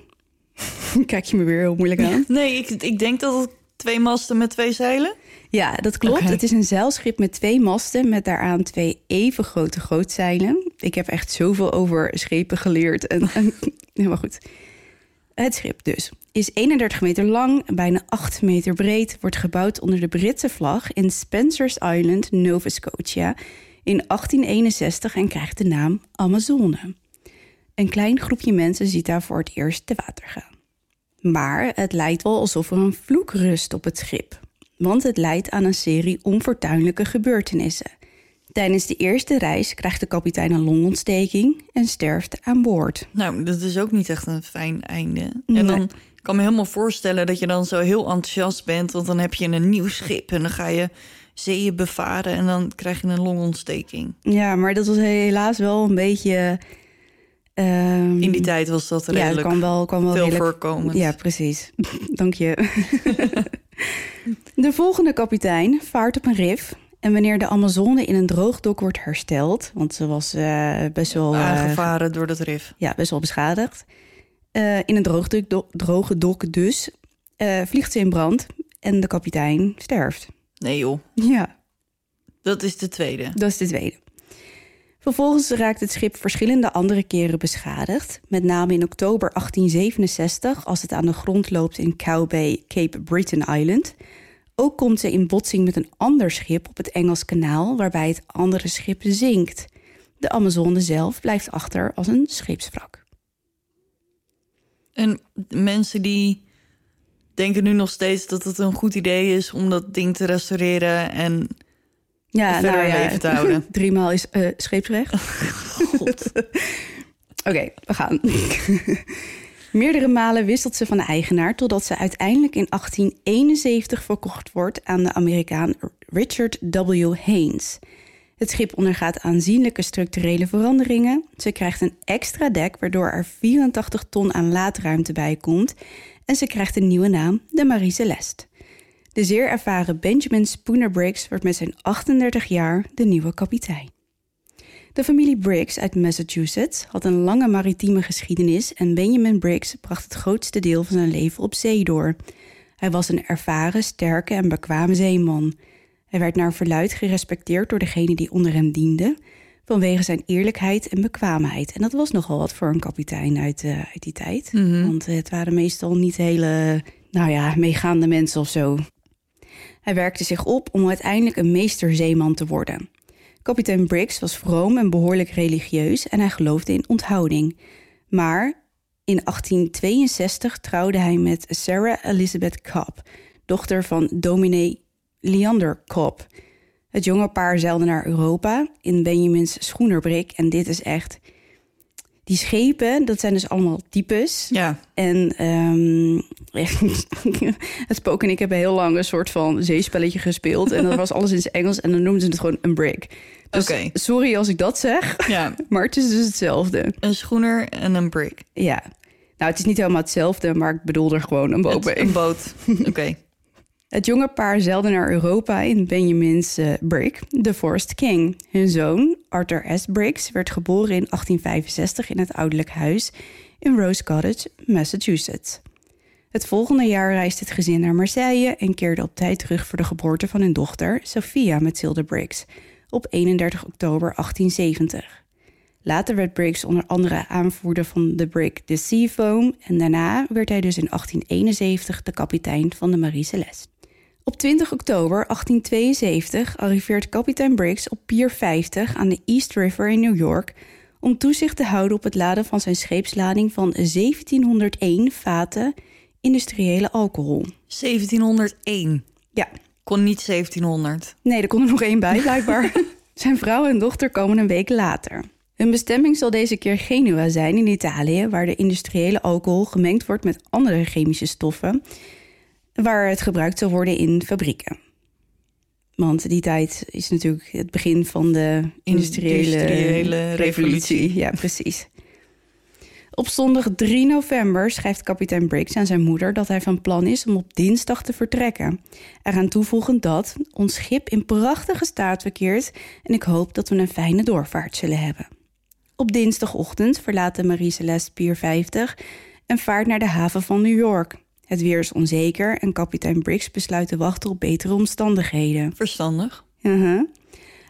Kijk je me weer heel moeilijk aan. Nee, ik, ik denk dat het twee masten met twee zeilen. Ja, dat klopt. Het is een zeilschip met twee masten met daaraan twee even grote grootzeilen. Ik heb echt zoveel over schepen geleerd. En, en, helemaal goed. Het schip dus is 31 meter lang, bijna 8 meter breed, wordt gebouwd onder de Britse vlag in Spencer's Island, Nova Scotia in 1861 en krijgt de naam Amazone. Een klein groepje mensen ziet daar voor het eerst te water gaan. Maar het lijkt wel alsof er een vloek rust op het schip. Want het leidt aan een serie onfortuinlijke gebeurtenissen. Tijdens de eerste reis krijgt de kapitein een longontsteking en sterft aan boord. Nou, dat is ook niet echt een fijn einde. Nee. En dan ik kan me helemaal voorstellen dat je dan zo heel enthousiast bent. Want dan heb je een nieuw schip en dan ga je zeeën bevaren en dan krijg je een longontsteking. Ja, maar dat was helaas wel een beetje. Ehm, In die tijd was dat ja, redelijk dat kwam wel, kwam wel veel redelijk- voorkomend. Ja, precies. Dank je. de volgende kapitein vaart op een rif. En wanneer de Amazone in een droogdok wordt hersteld, want ze was eh, best wel eh, Aangevaren door dat rif. ja, best wel beschadigd. Eh, in een droge dok, droge dok dus. vliegt ze in brand en de kapitein sterft. Nee joh, Ja, dat is de tweede. dat is de tweede. Vervolgens raakt het schip verschillende andere keren beschadigd. Met name in oktober 1867 als het aan de grond loopt in Cow Bay, Cape Breton Island. Ook komt ze in botsing met een ander schip op het Engels kanaal waarbij het andere schip zinkt. De Amazone zelf blijft achter als een scheepswrak. En mensen die denken nu nog steeds dat het een goed idee is om dat ding te restaureren en Ja, verder nou ja, leven te houden. Driemaal is eh scheepsrecht. Oké, we gaan. Meerdere malen wisselt ze van de eigenaar totdat ze uiteindelijk in 1871 verkocht wordt aan de Amerikaan Richard W. Haynes. Het schip ondergaat aanzienlijke structurele veranderingen. Ze krijgt een extra dek waardoor er 84 ton aan laadruimte bij komt. En ze krijgt een nieuwe naam, de Marie Celeste. De zeer ervaren Benjamin Spooner Briggs wordt met zijn 38 jaar de nieuwe kapitein. De familie Briggs uit Massachusetts had een lange maritieme geschiedenis en Benjamin Briggs bracht het grootste deel van zijn leven op zee door. Hij was een ervaren, sterke en bekwame zeeman. Hij werd naar verluid gerespecteerd door degenen die onder hem dienden, vanwege zijn eerlijkheid en bekwaamheid. En dat was nogal wat voor een kapitein uit, eh, uit die tijd. Want het waren meestal niet hele, nou ja, meegaande mensen of zo. Hij werkte zich op om uiteindelijk een meesterzeeman te worden. Kapitein Briggs was vroom en behoorlijk religieus en hij geloofde in onthouding. Maar in 1862 trouwde hij met Sarah Elizabeth Cobb, dochter van dominee Leander Cobb. Het jonge paar zeilde naar Europa in Benjamin's schoenerbrik en dit is echt... Die schepen, dat zijn dus allemaal types. Ja, En ehm, het spook en ik hebben heel lang een soort van zeespelletje gespeeld. En dat was alles in het Engels en dan noemden ze het gewoon een brig. Dus Oké. sorry als ik dat zeg, ja. maar het is dus hetzelfde. Een schoener en een brick. Ja. Nou, het is niet helemaal hetzelfde, maar ik bedoel er gewoon een boot bij. Een boot. Oké. Het jonge paar zeilde naar Europa in Benjamin's eh, brig, The Forest King. Hun zoon, Arthur S. Briggs, werd geboren in 1865 in het ouderlijk huis in Rose Cottage, Massachusetts. Het volgende jaar reisde het gezin naar Marseille en keerde op tijd terug voor de geboorte van hun dochter, Sophia Mathilde Briggs, op 31 oktober 1870. Later werd Briggs onder andere aanvoerder van de brig The Seafoam en daarna werd hij dus in 1871 de kapitein van de Marie Celeste. Op 20 oktober 1872 arriveert kapitein Briggs op Pier 50 aan de East River in New York om toezicht te houden op het laden van zijn scheepslading van 1701 vaten industriële alcohol. 1701. Ja, Kon niet 1700. nee, er kon er nog één bij blijkbaar. zijn vrouw en dochter komen een week later. Hun bestemming zal deze keer Genua zijn in Italië, waar de industriële alcohol gemengd wordt met andere chemische stoffen, waar het gebruikt zal worden in fabrieken. Want die tijd is natuurlijk het begin van de industriële, Industriële revolutie. Ja, precies. Op zondag 3 november schrijft kapitein Briggs aan zijn moeder dat hij van plan is om op dinsdag te vertrekken. Eraan toevoegend dat ons schip in prachtige staat verkeert en ik hoop dat we een fijne doorvaart zullen hebben. Op dinsdagochtend verlaat de Marie Celeste Pier 50 en vaart naar de haven van New York. Het weer is onzeker en kapitein Briggs besluit te wachten op betere omstandigheden. Verstandig. Uh-huh.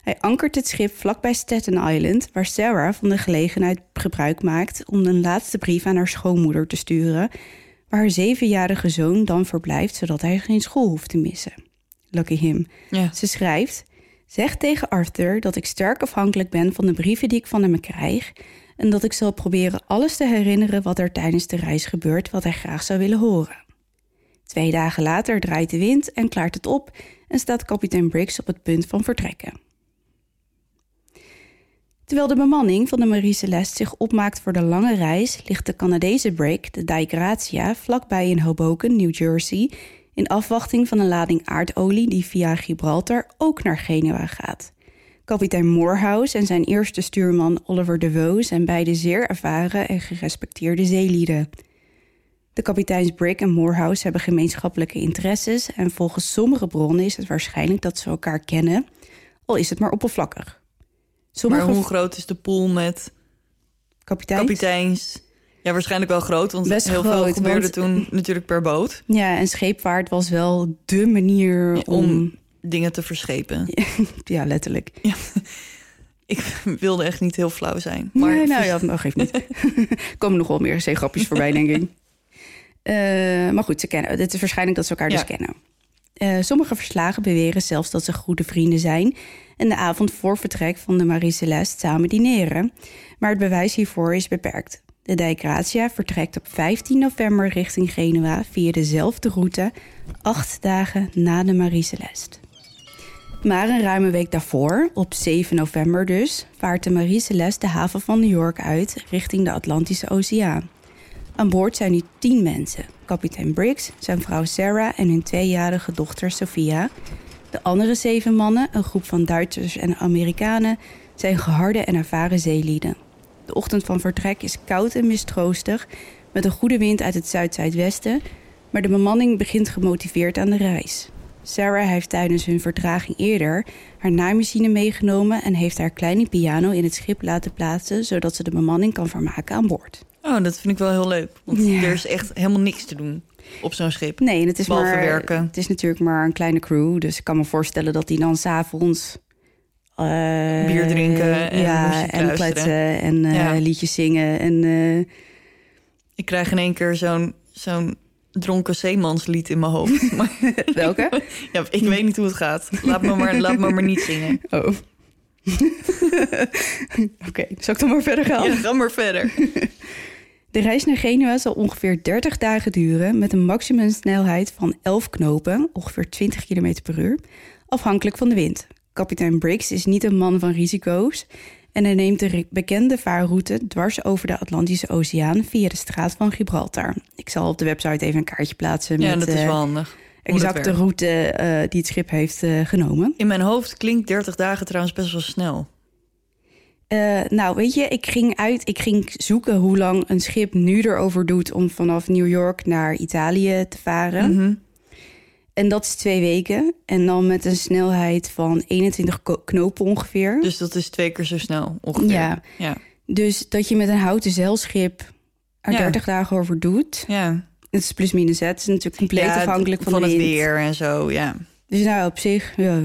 Hij ankert het schip vlakbij Staten Island, waar Sarah van de gelegenheid gebruik maakt om een laatste brief aan haar schoonmoeder te sturen, waar haar zevenjarige zoon dan verblijft, zodat hij geen school hoeft te missen. Lucky him. Ja. Ze schrijft: Zeg tegen Arthur dat ik sterk afhankelijk ben van de brieven die ik van hem krijg en dat ik zal proberen alles te herinneren wat er tijdens de reis gebeurt, wat hij graag zou willen horen. Twee dagen later draait de wind en klaart het op en staat kapitein Briggs op het punt van vertrekken. Terwijl de bemanning van de Marie Celeste zich opmaakt voor de lange reis, ligt de Canadese brig, de Dai Gratia, vlakbij in Hoboken, New Jersey, in afwachting van een lading aardolie die via Gibraltar ook naar Genua gaat. Kapitein Morehouse en zijn eerste stuurman Oliver de Vaux zijn beide zeer ervaren en gerespecteerde zeelieden. De kapiteins Brig en Morehouse hebben gemeenschappelijke interesses en volgens sommige bronnen is het waarschijnlijk dat ze elkaar kennen, al is het maar oppervlakkig. Sommige Maar hoe groot is de pool met kapiteins? kapiteins? Ja, waarschijnlijk wel groot, want Best heel veel gebeurde want- toen natuurlijk per boot. Ja, en scheepvaart was wel dé manier om... Om dingen te verschepen. Ja, letterlijk. Ik wilde echt niet heel flauw zijn. Maar nee, nou ja, dat geeft niet. Er komen nog wel meer zeegrapjes voorbij, denk ik. Eh, maar goed, ze kennen, het is waarschijnlijk dat ze elkaar Ja. dus kennen. Eh, sommige verslagen beweren zelfs dat ze goede vrienden zijn... en de avond voor vertrek van de Marie Celeste samen dineren. Maar het bewijs hiervoor is beperkt. De Dijk Gratia vertrekt op 15 november richting Genua... via dezelfde route, acht dagen na de Marie Celeste. Maar een ruime week daarvoor, op 7 november dus, vaart de Marie Celeste de haven van New York uit richting de Atlantische Oceaan. Aan boord zijn nu tien mensen: kapitein Briggs, zijn vrouw Sarah en hun tweejarige dochter Sophia. De andere zeven mannen, een groep van Duitsers en Amerikanen, zijn geharde en ervaren zeelieden. De ochtend van vertrek is koud en mistroostig, met een goede wind uit het zuid-zuidwesten, maar de bemanning begint gemotiveerd aan de reis. Sarah heeft tijdens hun vertraging eerder haar naaimachine meegenomen en heeft haar kleine piano in het schip laten plaatsen, zodat ze de bemanning kan vermaken aan boord. Oh, dat vind ik wel heel leuk. Want Ja. er is echt helemaal niks te doen op zo'n schip. Nee, en het is Behalve maar werken. Het is natuurlijk maar een kleine crew, dus ik kan me voorstellen dat die dan s'avonds eh Bier drinken en ja, en kletsen en Ja. liedjes zingen en eh, Ik krijg in één keer zo'n zo'n dronken zeemanslied in mijn hoofd. Maar welke? ja, ik weet niet hoe het gaat. Laat me maar, laat me maar niet zingen. Oh. Oké, zal ik dan maar verder gaan? Ja, ga maar verder. De reis naar Genua zal ongeveer 30 dagen duren met een maximumsnelheid van 11 knopen, ongeveer 20 km per uur, afhankelijk van de wind. Kapitein Briggs is niet een man van risico's en hij neemt de bekende vaarroute dwars over de Atlantische Oceaan via de straat van Gibraltar. Ik zal op de website even een kaartje plaatsen Ja, met dat is eh, wel handig. hoe dat exact de werkt. route eh, die het schip heeft eh, genomen. In mijn hoofd klinkt 30 dagen trouwens best wel snel. Nou, weet je, ik ging uit, ik ging zoeken hoe lang een schip nu erover doet om vanaf New York naar Italië te varen. Mhm. En dat is twee weken. En dan met een snelheid van 21 ko- knopen ongeveer. Dus dat is twee keer zo snel ongeveer. Ja. ja. Dus dat je met een houten zeilschip er Ja. 30 dagen over doet. ja. Het is plus minus. hè. Het is natuurlijk compleet Ja, afhankelijk van, van de het wind. weer en zo, ja. Dus nou, op zich, ja,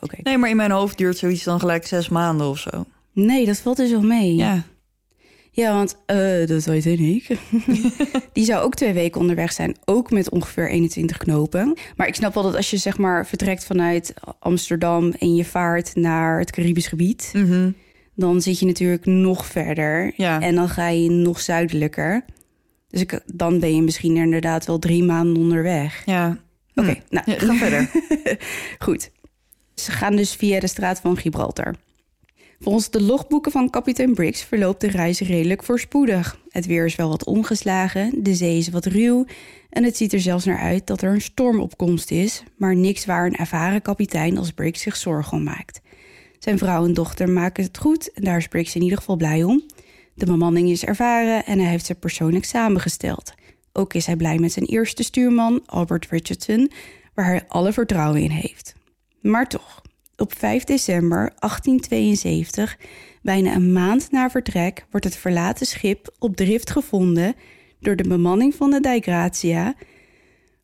oké. Nee, maar in mijn hoofd duurt zoiets dan gelijk zes maanden of zo. Nee, dat valt dus wel mee. Ja. Ja, want eh, dat weet ik. die zou ook twee weken onderweg zijn, ook met ongeveer 21 knopen. Maar ik snap wel dat als je zeg maar vertrekt vanuit Amsterdam en je vaart naar het Caribisch gebied, Mhm. dan zit je natuurlijk nog verder Ja. en dan ga je nog zuidelijker. Dus ik, dan ben je misschien inderdaad wel drie maanden onderweg. Ja. Oké, Hm. nou Ja, ga verder. Goed. Ze gaan dus via de straat van Gibraltar. Volgens de logboeken van kapitein Briggs verloopt de reis redelijk voorspoedig. Het weer is wel wat omgeslagen, de zee is wat ruw en het ziet er zelfs naar uit dat er een stormopkomst is, maar niks waar een ervaren kapitein als Briggs zich zorgen om maakt. Zijn vrouw en dochter maken het goed en daar is Briggs in ieder geval blij om. De bemanning is ervaren en hij heeft ze persoonlijk samengesteld. Ook is hij blij met zijn eerste stuurman, Albert Richardson, waar hij alle vertrouwen in heeft. Maar toch, op 5 december 1872, bijna een maand na vertrek, wordt het verlaten schip op drift gevonden door de bemanning van de Dijk Gratia.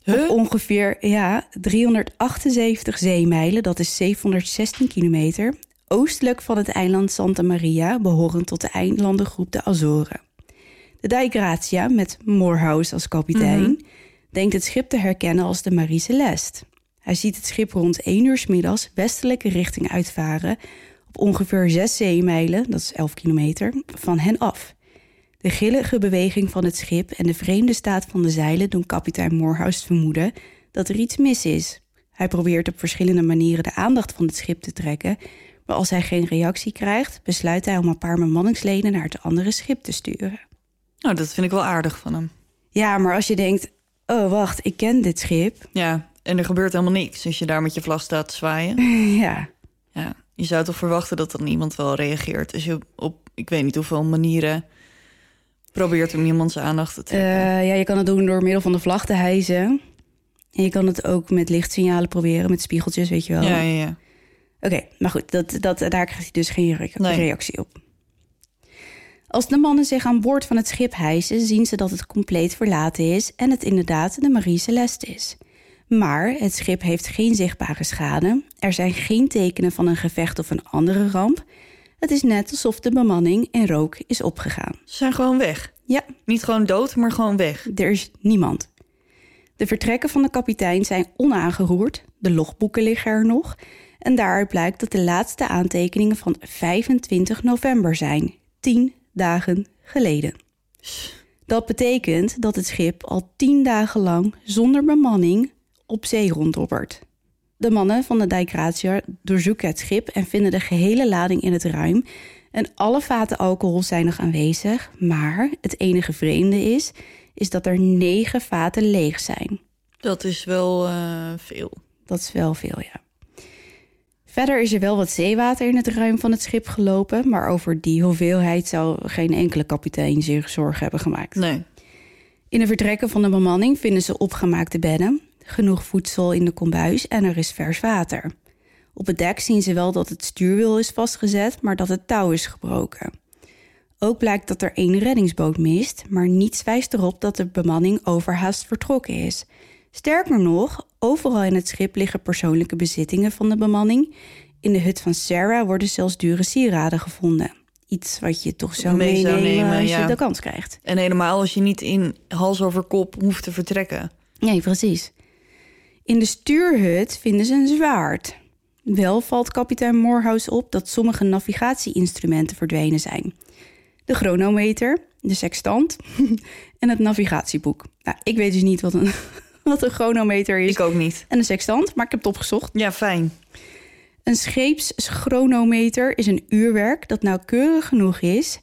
Op ongeveer ja, 378 zeemijlen, dat is 716 kilometer, oostelijk van het eiland Santa Maria, behorend tot de eilandengroep de Azoren. De Dijk Gratia, met Morehouse als kapitein, denkt het schip te herkennen als de Marie Celeste. Hij ziet het schip rond 1 uur 's middags westelijke richting uitvaren, op ongeveer 6 zeemijlen, dat is 11 kilometer, van hen af. De grillige beweging van het schip en de vreemde staat van de zeilen doen kapitein Morehouse vermoeden dat er iets mis is. Hij probeert op verschillende manieren de aandacht van het schip te trekken, maar als hij geen reactie krijgt, besluit hij om een paar bemanningsleden naar het andere schip te sturen. Nou, dat vind ik wel aardig van hem. Ja, maar als je denkt: oh wacht, ik ken dit schip. Ja, en er gebeurt helemaal niks als je daar met je vlag staat te zwaaien. Ja, Ja, je zou toch verwachten dat dan iemand wel reageert. Als je op, ik weet niet hoeveel manieren probeert om iemands aandacht te trekken. Eh, ja, je kan het doen door middel van de vlag te hijsen. En je kan het ook met lichtsignalen proberen, met spiegeltjes, weet je wel. ja, ja, ja. Oké, maar goed, dat, dat, daar krijgt hij dus geen re- Nee. reactie op. Als de mannen zich aan boord van het schip hijsen, zien ze dat het compleet verlaten is en het inderdaad de Marie Celeste is. Maar het schip heeft geen zichtbare schade, er zijn geen tekenen van een gevecht of een andere ramp. Het is net alsof de bemanning in rook is opgegaan. Ze zijn gewoon weg. Ja, Niet gewoon dood, maar gewoon weg. er is niemand. De vertrekken van de kapitein zijn onaangeroerd, de logboeken liggen er nog. En daaruit blijkt dat de laatste aantekeningen van 25 november zijn, 10 dagen geleden. Dat betekent dat het schip al 10 dagen lang zonder bemanning op zee ronddobbert. De mannen van de Dijk Gratia doorzoeken het schip en vinden de gehele lading in het ruim. En alle vaten alcohol zijn nog aanwezig, maar het enige vreemde is, is dat er negen vaten leeg zijn. Dat is wel eh, veel. Dat is wel veel, ja. Verder is er wel wat zeewater in het ruim van het schip gelopen, maar over die hoeveelheid zou geen enkele kapitein zich zorgen hebben gemaakt. Nee. In de vertrekken van de bemanning vinden ze opgemaakte bedden, genoeg voedsel in de kombuis en er is vers water. Op het dek zien ze wel dat het stuurwiel is vastgezet, maar dat het touw is gebroken. Ook blijkt dat er één reddingsboot mist, maar niets wijst erop dat de bemanning overhaast vertrokken is. Sterker nog, overal in het schip liggen persoonlijke bezittingen van de bemanning. In de hut van Sarah worden zelfs dure sieraden gevonden. Iets wat je toch zou Mee zou meenemen nemen, als ja. je de kans krijgt. En helemaal als je niet in hals over kop hoeft te vertrekken. Nee, precies. In de stuurhut vinden ze een zwaard. Wel valt kapitein Morehouse op dat sommige navigatieinstrumenten verdwenen zijn. De chronometer, de sextant en het navigatieboek. Nou, ik weet dus niet wat een, wat een chronometer is Ik ook niet. en een sextant, maar ik heb het opgezocht. Ja, fijn. Een scheepschronometer is een uurwerk dat nauwkeurig genoeg is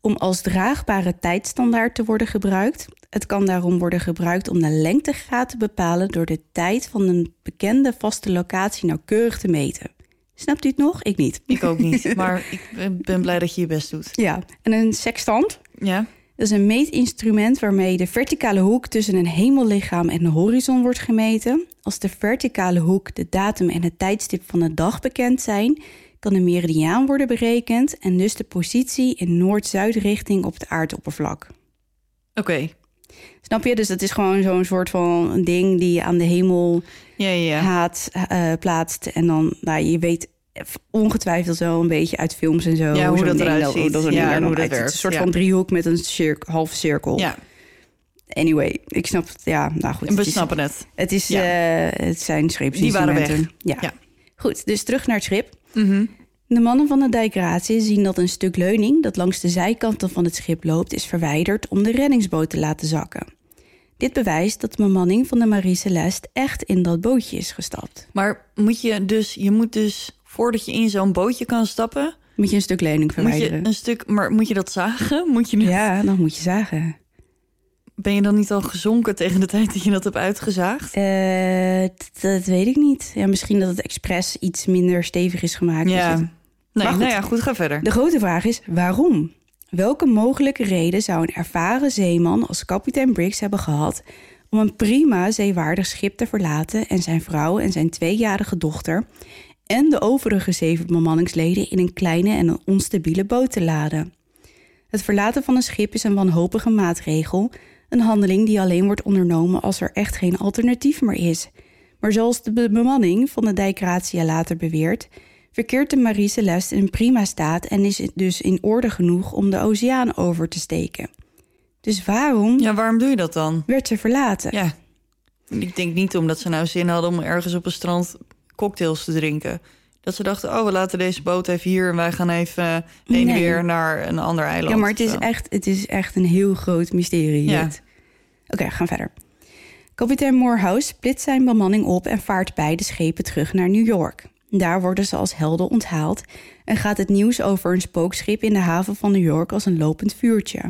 om als draagbare tijdstandaard te worden gebruikt. Het kan daarom worden gebruikt om de lengtegraad te bepalen door de tijd van een bekende vaste locatie nauwkeurig te meten. Snapt u het nog? Ik niet. Ik ook niet. Maar ik ben- blij dat je je best doet. Ja, en een sextant Ja? dat is een meetinstrument waarmee de verticale hoek tussen een hemellichaam en de horizon wordt gemeten. Als de verticale hoek, de datum en het tijdstip van de dag bekend zijn, kan de meridiaan worden berekend en dus de positie in noord-zuidrichting op het aardoppervlak. Oké. Snap je? Dus dat is gewoon zo'n soort van een ding die je aan de hemel Ja, ja, ja. haat eh, plaatst. En dan, nou, je weet ongetwijfeld wel een beetje uit films en zo. Ja, hoe dat eruit dat- ziet. dat Ja, hoe dat uitziet. werkt, Een soort ja. van driehoek met een halve cirkel. Ja, Anyway, ik snap het. Ja, nou goed. en we het is- snappen het. Het, is, Ja. eh, het zijn scheepsinstrumenten. Die waren weg. Ja. Ja. Goed, dus terug naar het schip. Mhm. De mannen van de dijkratie zien dat een stuk leuning dat langs de zijkanten van het schip loopt, is verwijderd om de reddingsboot te laten zakken. Dit bewijst dat de bemanning van de Marie Celeste echt in dat bootje is gestapt. Maar moet je dus, je moet dus, voordat je in zo'n bootje kan stappen, Moet je een stuk lening Moet je verwijderen. een stuk, maar moet je dat zagen? Moet je, Ja, dan moet je zagen. Ben je dan niet al gezonken tegen de tijd dat je dat hebt uitgezaagd? Eh, dat weet ik niet. Ja, misschien dat het expres iets minder stevig is gemaakt. Ja. Dus Nee, nou ja, goed, ga verder. De grote vraag is waarom? Welke mogelijke reden zou een ervaren zeeman als kapitein Briggs hebben gehad om een prima zeewaardig schip te verlaten en zijn vrouw en zijn tweejarige dochter en de overige zeven bemanningsleden in een kleine en onstabiele boot te laden? Het verlaten van een schip is een wanhopige maatregel, een handeling die alleen wordt ondernomen als er echt geen alternatief meer is. Maar zoals de be- bemanning van de Dijk Gratia later beweert, verkeert de Marie Celeste in prima staat en is dus in orde genoeg om de oceaan over te steken. Dus waarom Ja, waarom doe je dat dan? werd ze verlaten? Ja. Ik denk niet omdat ze nou zin hadden om ergens op een strand cocktails te drinken. Dat ze dachten, oh, we laten deze boot even hier... en wij gaan even heen en Nee. weer naar een ander eiland. Ja, maar het is, echt, het is echt een heel groot mysterie. Ja. Oké, we gaan verder. Kapitein Morehouse splitst zijn bemanning op en vaart beide schepen terug naar New York. Daar worden ze als helden onthaald en gaat het nieuws over een spookschip in de haven van New York als een lopend vuurtje.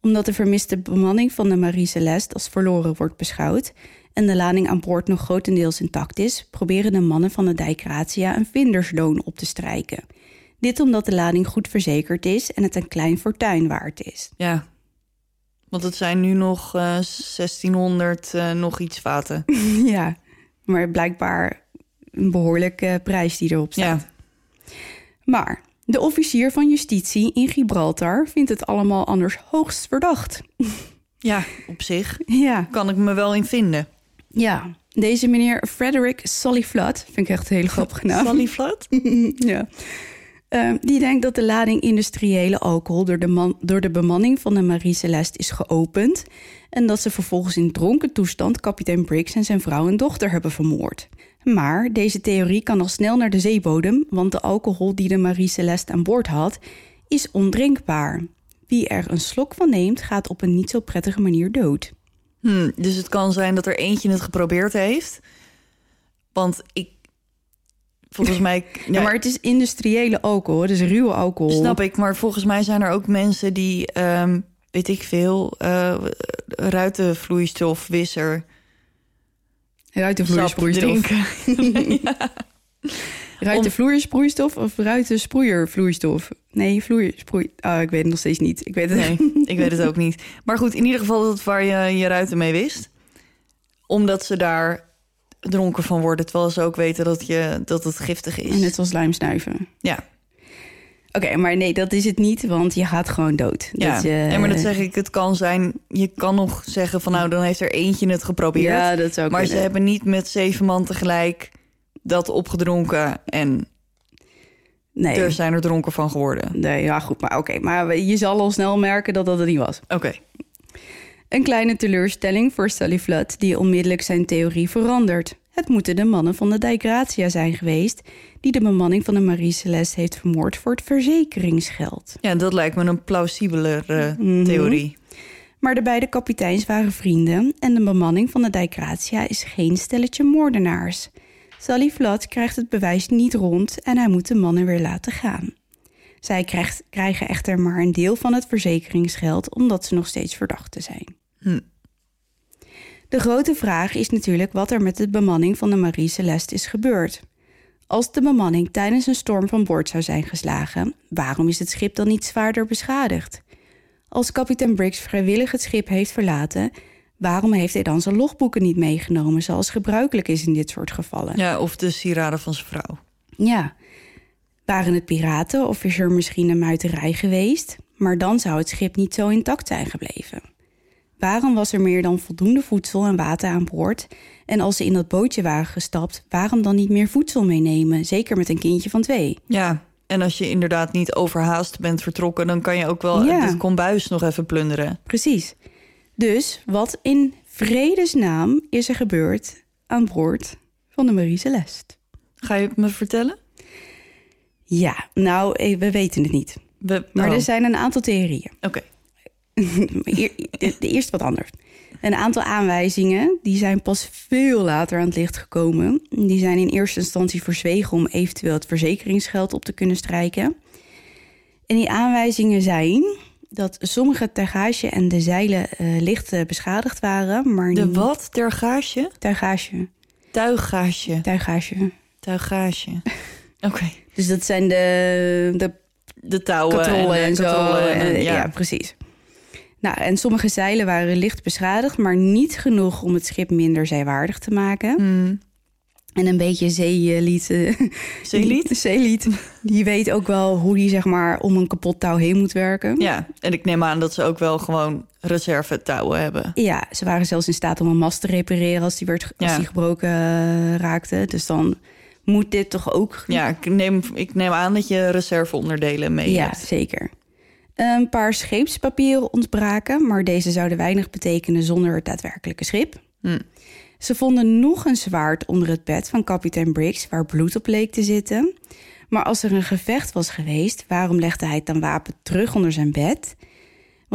Omdat de vermiste bemanning van de Marie Celeste als verloren wordt beschouwd en de lading aan boord nog grotendeels intact is, proberen de mannen van de Dijk Gratia een vindersloon op te strijken. Dit omdat de lading goed verzekerd is en het een klein fortuin waard is. Ja. Want het zijn nu nog eh 1600 eh, nog iets vaten. ja, maar blijkbaar een behoorlijke prijs die erop staat. Ja. Maar de officier van justitie in Gibraltar vindt het allemaal anders hoogst verdacht. ja, op zich Ja, kan ik me wel in vinden. ja. Deze meneer Frederick Solly Flood, vind ik echt een hele grappige naam. Sally Flat? ja. Eh, die denkt dat de lading industriële alcohol door de, man, door de bemanning van de Marie Celeste is geopend. En dat ze vervolgens in dronken toestand kapitein Briggs en zijn vrouw en dochter hebben vermoord. Maar deze theorie kan al snel naar de zeebodem, want de alcohol die de Marie Celeste aan boord had, is ondrinkbaar. Wie er een slok van neemt, gaat op een niet zo prettige manier dood. Hm, dus het kan zijn dat er eentje het geprobeerd heeft. Want ik... Volgens mij... Ja, maar het is industriële alcohol, dus ruwe alcohol. Snap ik, maar volgens mij zijn er ook mensen die, ehm, weet ik veel, eh ruitenvloeistof, wisser, Ruitenvloeiersproeistof. drinken. Ruitenvloeiersproeistof of ruitensproeiervloeistof? Nee, vloeiersproei... Oh, ik weet het nog steeds niet. Ik weet het Nee, ik weet het ook niet. Maar goed, in ieder geval dat het waar je je ruiten mee wist. Omdat ze daar dronken van worden, terwijl ze ook weten dat, je, dat het giftig is. Net als lijmsnuiven. Ja, Oké, maar nee, dat is het niet, want je gaat gewoon dood. ja. Dat je- ja, maar dat zeg ik, het kan zijn... Je kan nog zeggen van nou, dan heeft er eentje het geprobeerd. Ja, dat zou maar ze hebben niet met zeven man tegelijk dat opgedronken... en Nee. er zijn er dronken van geworden. nee, ja goed, maar oké. maar je zal al snel merken dat dat het niet was. Oké. Een kleine teleurstelling voor Sally Flood, die onmiddellijk zijn theorie verandert. Het moeten de mannen van de Dijk Gratia zijn geweest... die de bemanning van de Marie Celeste heeft vermoord voor het verzekeringsgeld. Ja, dat lijkt me een plausibelere Mhm. theorie. Maar de beide kapiteins waren vrienden en de bemanning van de Dijk Gratia is geen stelletje moordenaars. Sally Flood krijgt het bewijs niet rond en hij moet de mannen weer laten gaan. Zij krijgt, krijgen echter maar een deel van het verzekeringsgeld omdat ze nog steeds verdachten zijn. Hm. De grote vraag is natuurlijk wat er met de bemanning van de Marie Celeste is gebeurd. Als de bemanning tijdens een storm van boord zou zijn geslagen, waarom is het schip dan niet zwaarder beschadigd? Als kapitein Briggs vrijwillig het schip heeft verlaten, waarom heeft hij dan zijn logboeken niet meegenomen zoals gebruikelijk is in dit soort gevallen? Ja, of de sieraden van zijn vrouw. Ja. Waren het piraten of is er misschien een muiterij geweest? Maar dan zou het schip niet zo intact zijn gebleven. Waarom was er meer dan voldoende voedsel en water aan boord? En als ze in dat bootje waren gestapt, waarom dan niet meer voedsel meenemen? Zeker met een kindje van twee. Ja, en als je inderdaad niet overhaast bent vertrokken... dan kan je ook wel Ja. het kombuis nog even plunderen. Precies. Dus wat in vredesnaam is er gebeurd aan boord van de Marie Celeste? Ga je het me vertellen? Ja, nou, eh, we weten het niet. We, Maar oh, er zijn een aantal theorieën. Oké, eerste wat anders. Een aantal aanwijzingen die zijn pas veel later aan het licht gekomen. Die zijn in eerste instantie verzwegen om eventueel het verzekeringsgeld op te kunnen strijken. En die aanwijzingen zijn dat sommige tuigage en de zeilen eh, licht eh, beschadigd waren, maar De niet- wat? Tergage? Tuigage, Tuigage. tuigage. Tuigage. Oké. Dus dat zijn de, de De touwen en, zo. En, en, ja. ja. precies. Nou, en sommige zeilen waren licht beschadigd, maar niet genoeg om het schip minder zeewaardig te maken. Hmm. En een beetje zeelied. eh, Zeelied? zeelied. Die weet ook wel hoe die zeg maar om een kapot touw heen moet werken. Ja, en ik neem aan dat ze ook wel gewoon reserve touwen hebben. Ja, ze waren zelfs in staat om een mast te repareren als die, werd, als Ja. die gebroken eh, raakte. Dus dan moet dit toch ook Ja, ik neem, ik neem aan dat je reserveonderdelen mee Ja, hebt. zeker. Een paar scheepspapieren ontbraken, maar deze zouden weinig betekenen zonder het daadwerkelijke schip. Hm. Ze vonden nog een zwaard onder het bed van kapitein Briggs waar bloed op leek te zitten. Maar als er een gevecht was geweest, waarom legde hij het dan wapen terug onder zijn bed?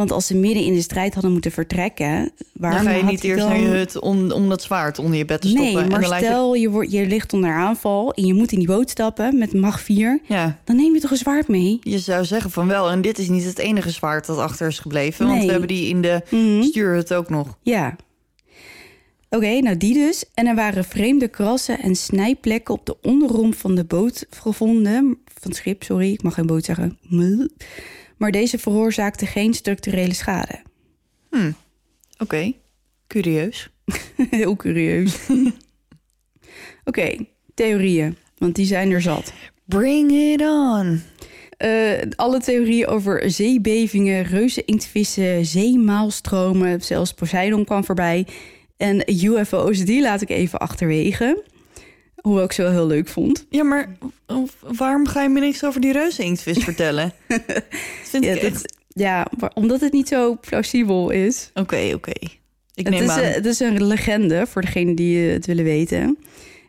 Want als ze midden in de strijd hadden moeten vertrekken, waarom Dan ga je niet eerst dan... naar je hut om, om dat zwaard onder je bed te stoppen. Nee, en maar dan laat je- stel je, wordt, je ligt onder aanval en je moet in die boot stappen met mag 4, Ja, dan neem je toch een zwaard mee? je zou zeggen van wel. En dit is niet het enige zwaard dat achter is gebleven. Want we hebben die in de Mhm. stuurhut ook nog. Ja. Oké, nou die dus. En er waren vreemde krassen en snijplekken op de onderromp van de boot gevonden. Van het schip, sorry, ik mag geen boot zeggen. Maar deze veroorzaakte geen structurele schade. Oké, curieus. Heel curieus. Oké, theorieën, want die zijn er zat. Bring it on. Eh, alle theorieën over zeebevingen, reuzeninktvissen, zeemaalstromen, zelfs Poseidon kwam voorbij. En UFO's, die laat ik even achterwege. Hoewel ik ze wel heel leuk vond. Ja, maar waarom ga je me niks over die reuzeninktvis vertellen? Dat vind Ja, ik dat- ja, maar omdat het niet zo plausibel is. Oké, oké. Ik Het is, aan. eh, het is een legende voor degenen die eh, het willen weten.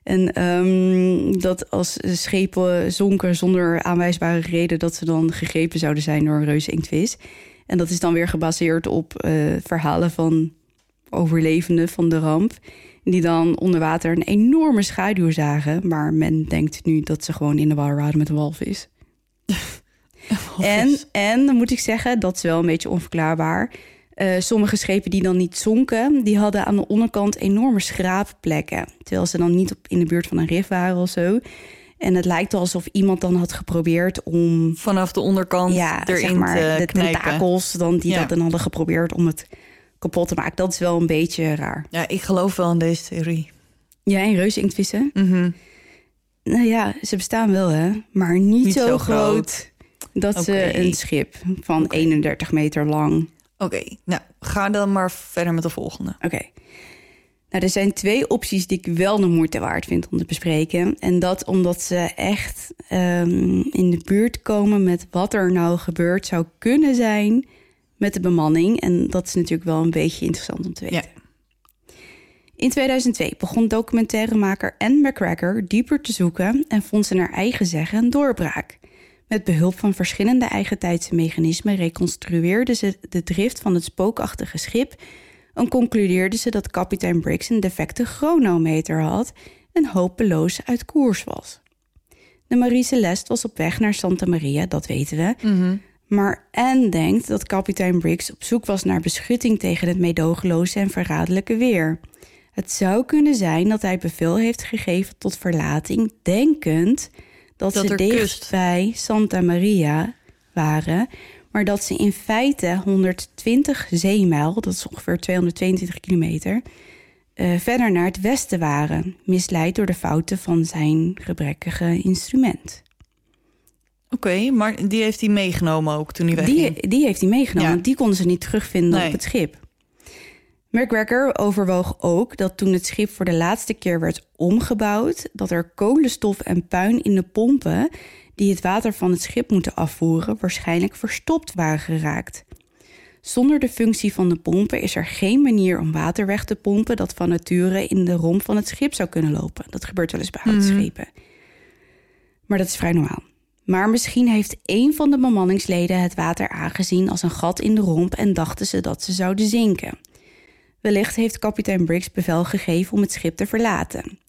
En ehm, dat als schepen zonken zonder aanwijsbare reden... dat ze dan gegrepen zouden zijn door een reuzeninktvis. En dat is dan weer gebaseerd op eh, verhalen van overlevenden van de ramp... die dan onder water een enorme schaduw zagen. Maar men denkt nu dat ze gewoon in de war waren met een walvis. En, en dan moet ik zeggen, dat is wel een beetje onverklaarbaar. Eh, sommige schepen die dan niet zonken, die hadden aan de onderkant enorme schraapplekken. Terwijl ze dan niet op, in de buurt van een rif waren of zo. En het lijkt alsof iemand dan had geprobeerd om Vanaf de onderkant ja, erin zeg maar, te de knijpen. tentakels, dan, die Ja. dat dan hadden geprobeerd om het kapot te maken. Dat is wel een beetje raar. Ja, ik geloof wel in deze theorie. Ja, en reuzeninktvissen? Mhm. Nou ja, ze bestaan wel hè, maar niet, Niet zo, zo groot. groot. Dat ze een schip van 31 meter lang Oké, nou, ga dan maar verder met de volgende. Oké. Nou, er zijn twee opties die ik wel de moeite waard vind om te bespreken. En dat omdat ze echt ehm, in de buurt komen met wat er nou gebeurd zou kunnen zijn met de bemanning. En dat is natuurlijk wel een beetje interessant om te weten. In 2002 begon documentairemaker Anne McGregor dieper te zoeken en vond ze naar eigen zeggen een doorbraak. Met behulp van verschillende eigentijdse mechanismen reconstrueerde ze de drift van het spookachtige schip en concludeerde ze dat kapitein Briggs een defecte chronometer had en hopeloos uit koers was. De Marie Celeste was op weg naar Santa Maria, dat weten we. Maar Anne denkt dat kapitein Briggs op zoek was naar beschutting tegen het meedogenloze en verraderlijke weer. Het zou kunnen zijn dat hij bevel heeft gegeven tot verlating, denkend dat, Dat ze dicht kust. bij Santa Maria waren, maar dat ze in feite 120 zeemijl, dat is ongeveer 222 kilometer, eh, verder naar het westen waren, misleid door de fouten van zijn gebrekkige instrument. Oké, maar die heeft hij meegenomen ook toen hij wegging. Die, die heeft hij meegenomen, Ja. want die konden ze niet terugvinden Nee. op het schip. McGregor overwoog ook dat toen het schip voor de laatste keer werd omgebouwd, dat er kolenstof en puin in de pompen die het water van het schip moeten afvoeren, waarschijnlijk verstopt waren geraakt. Zonder de functie van de pompen is er geen manier om water weg te pompen dat van nature in de romp van het schip zou kunnen lopen. Dat gebeurt wel eens bij houtschepen. Maar dat is vrij normaal. Maar misschien heeft een van de bemanningsleden het water aangezien als een gat in de romp en dachten ze dat ze zouden zinken. Wellicht heeft kapitein Briggs bevel gegeven om het schip te verlaten.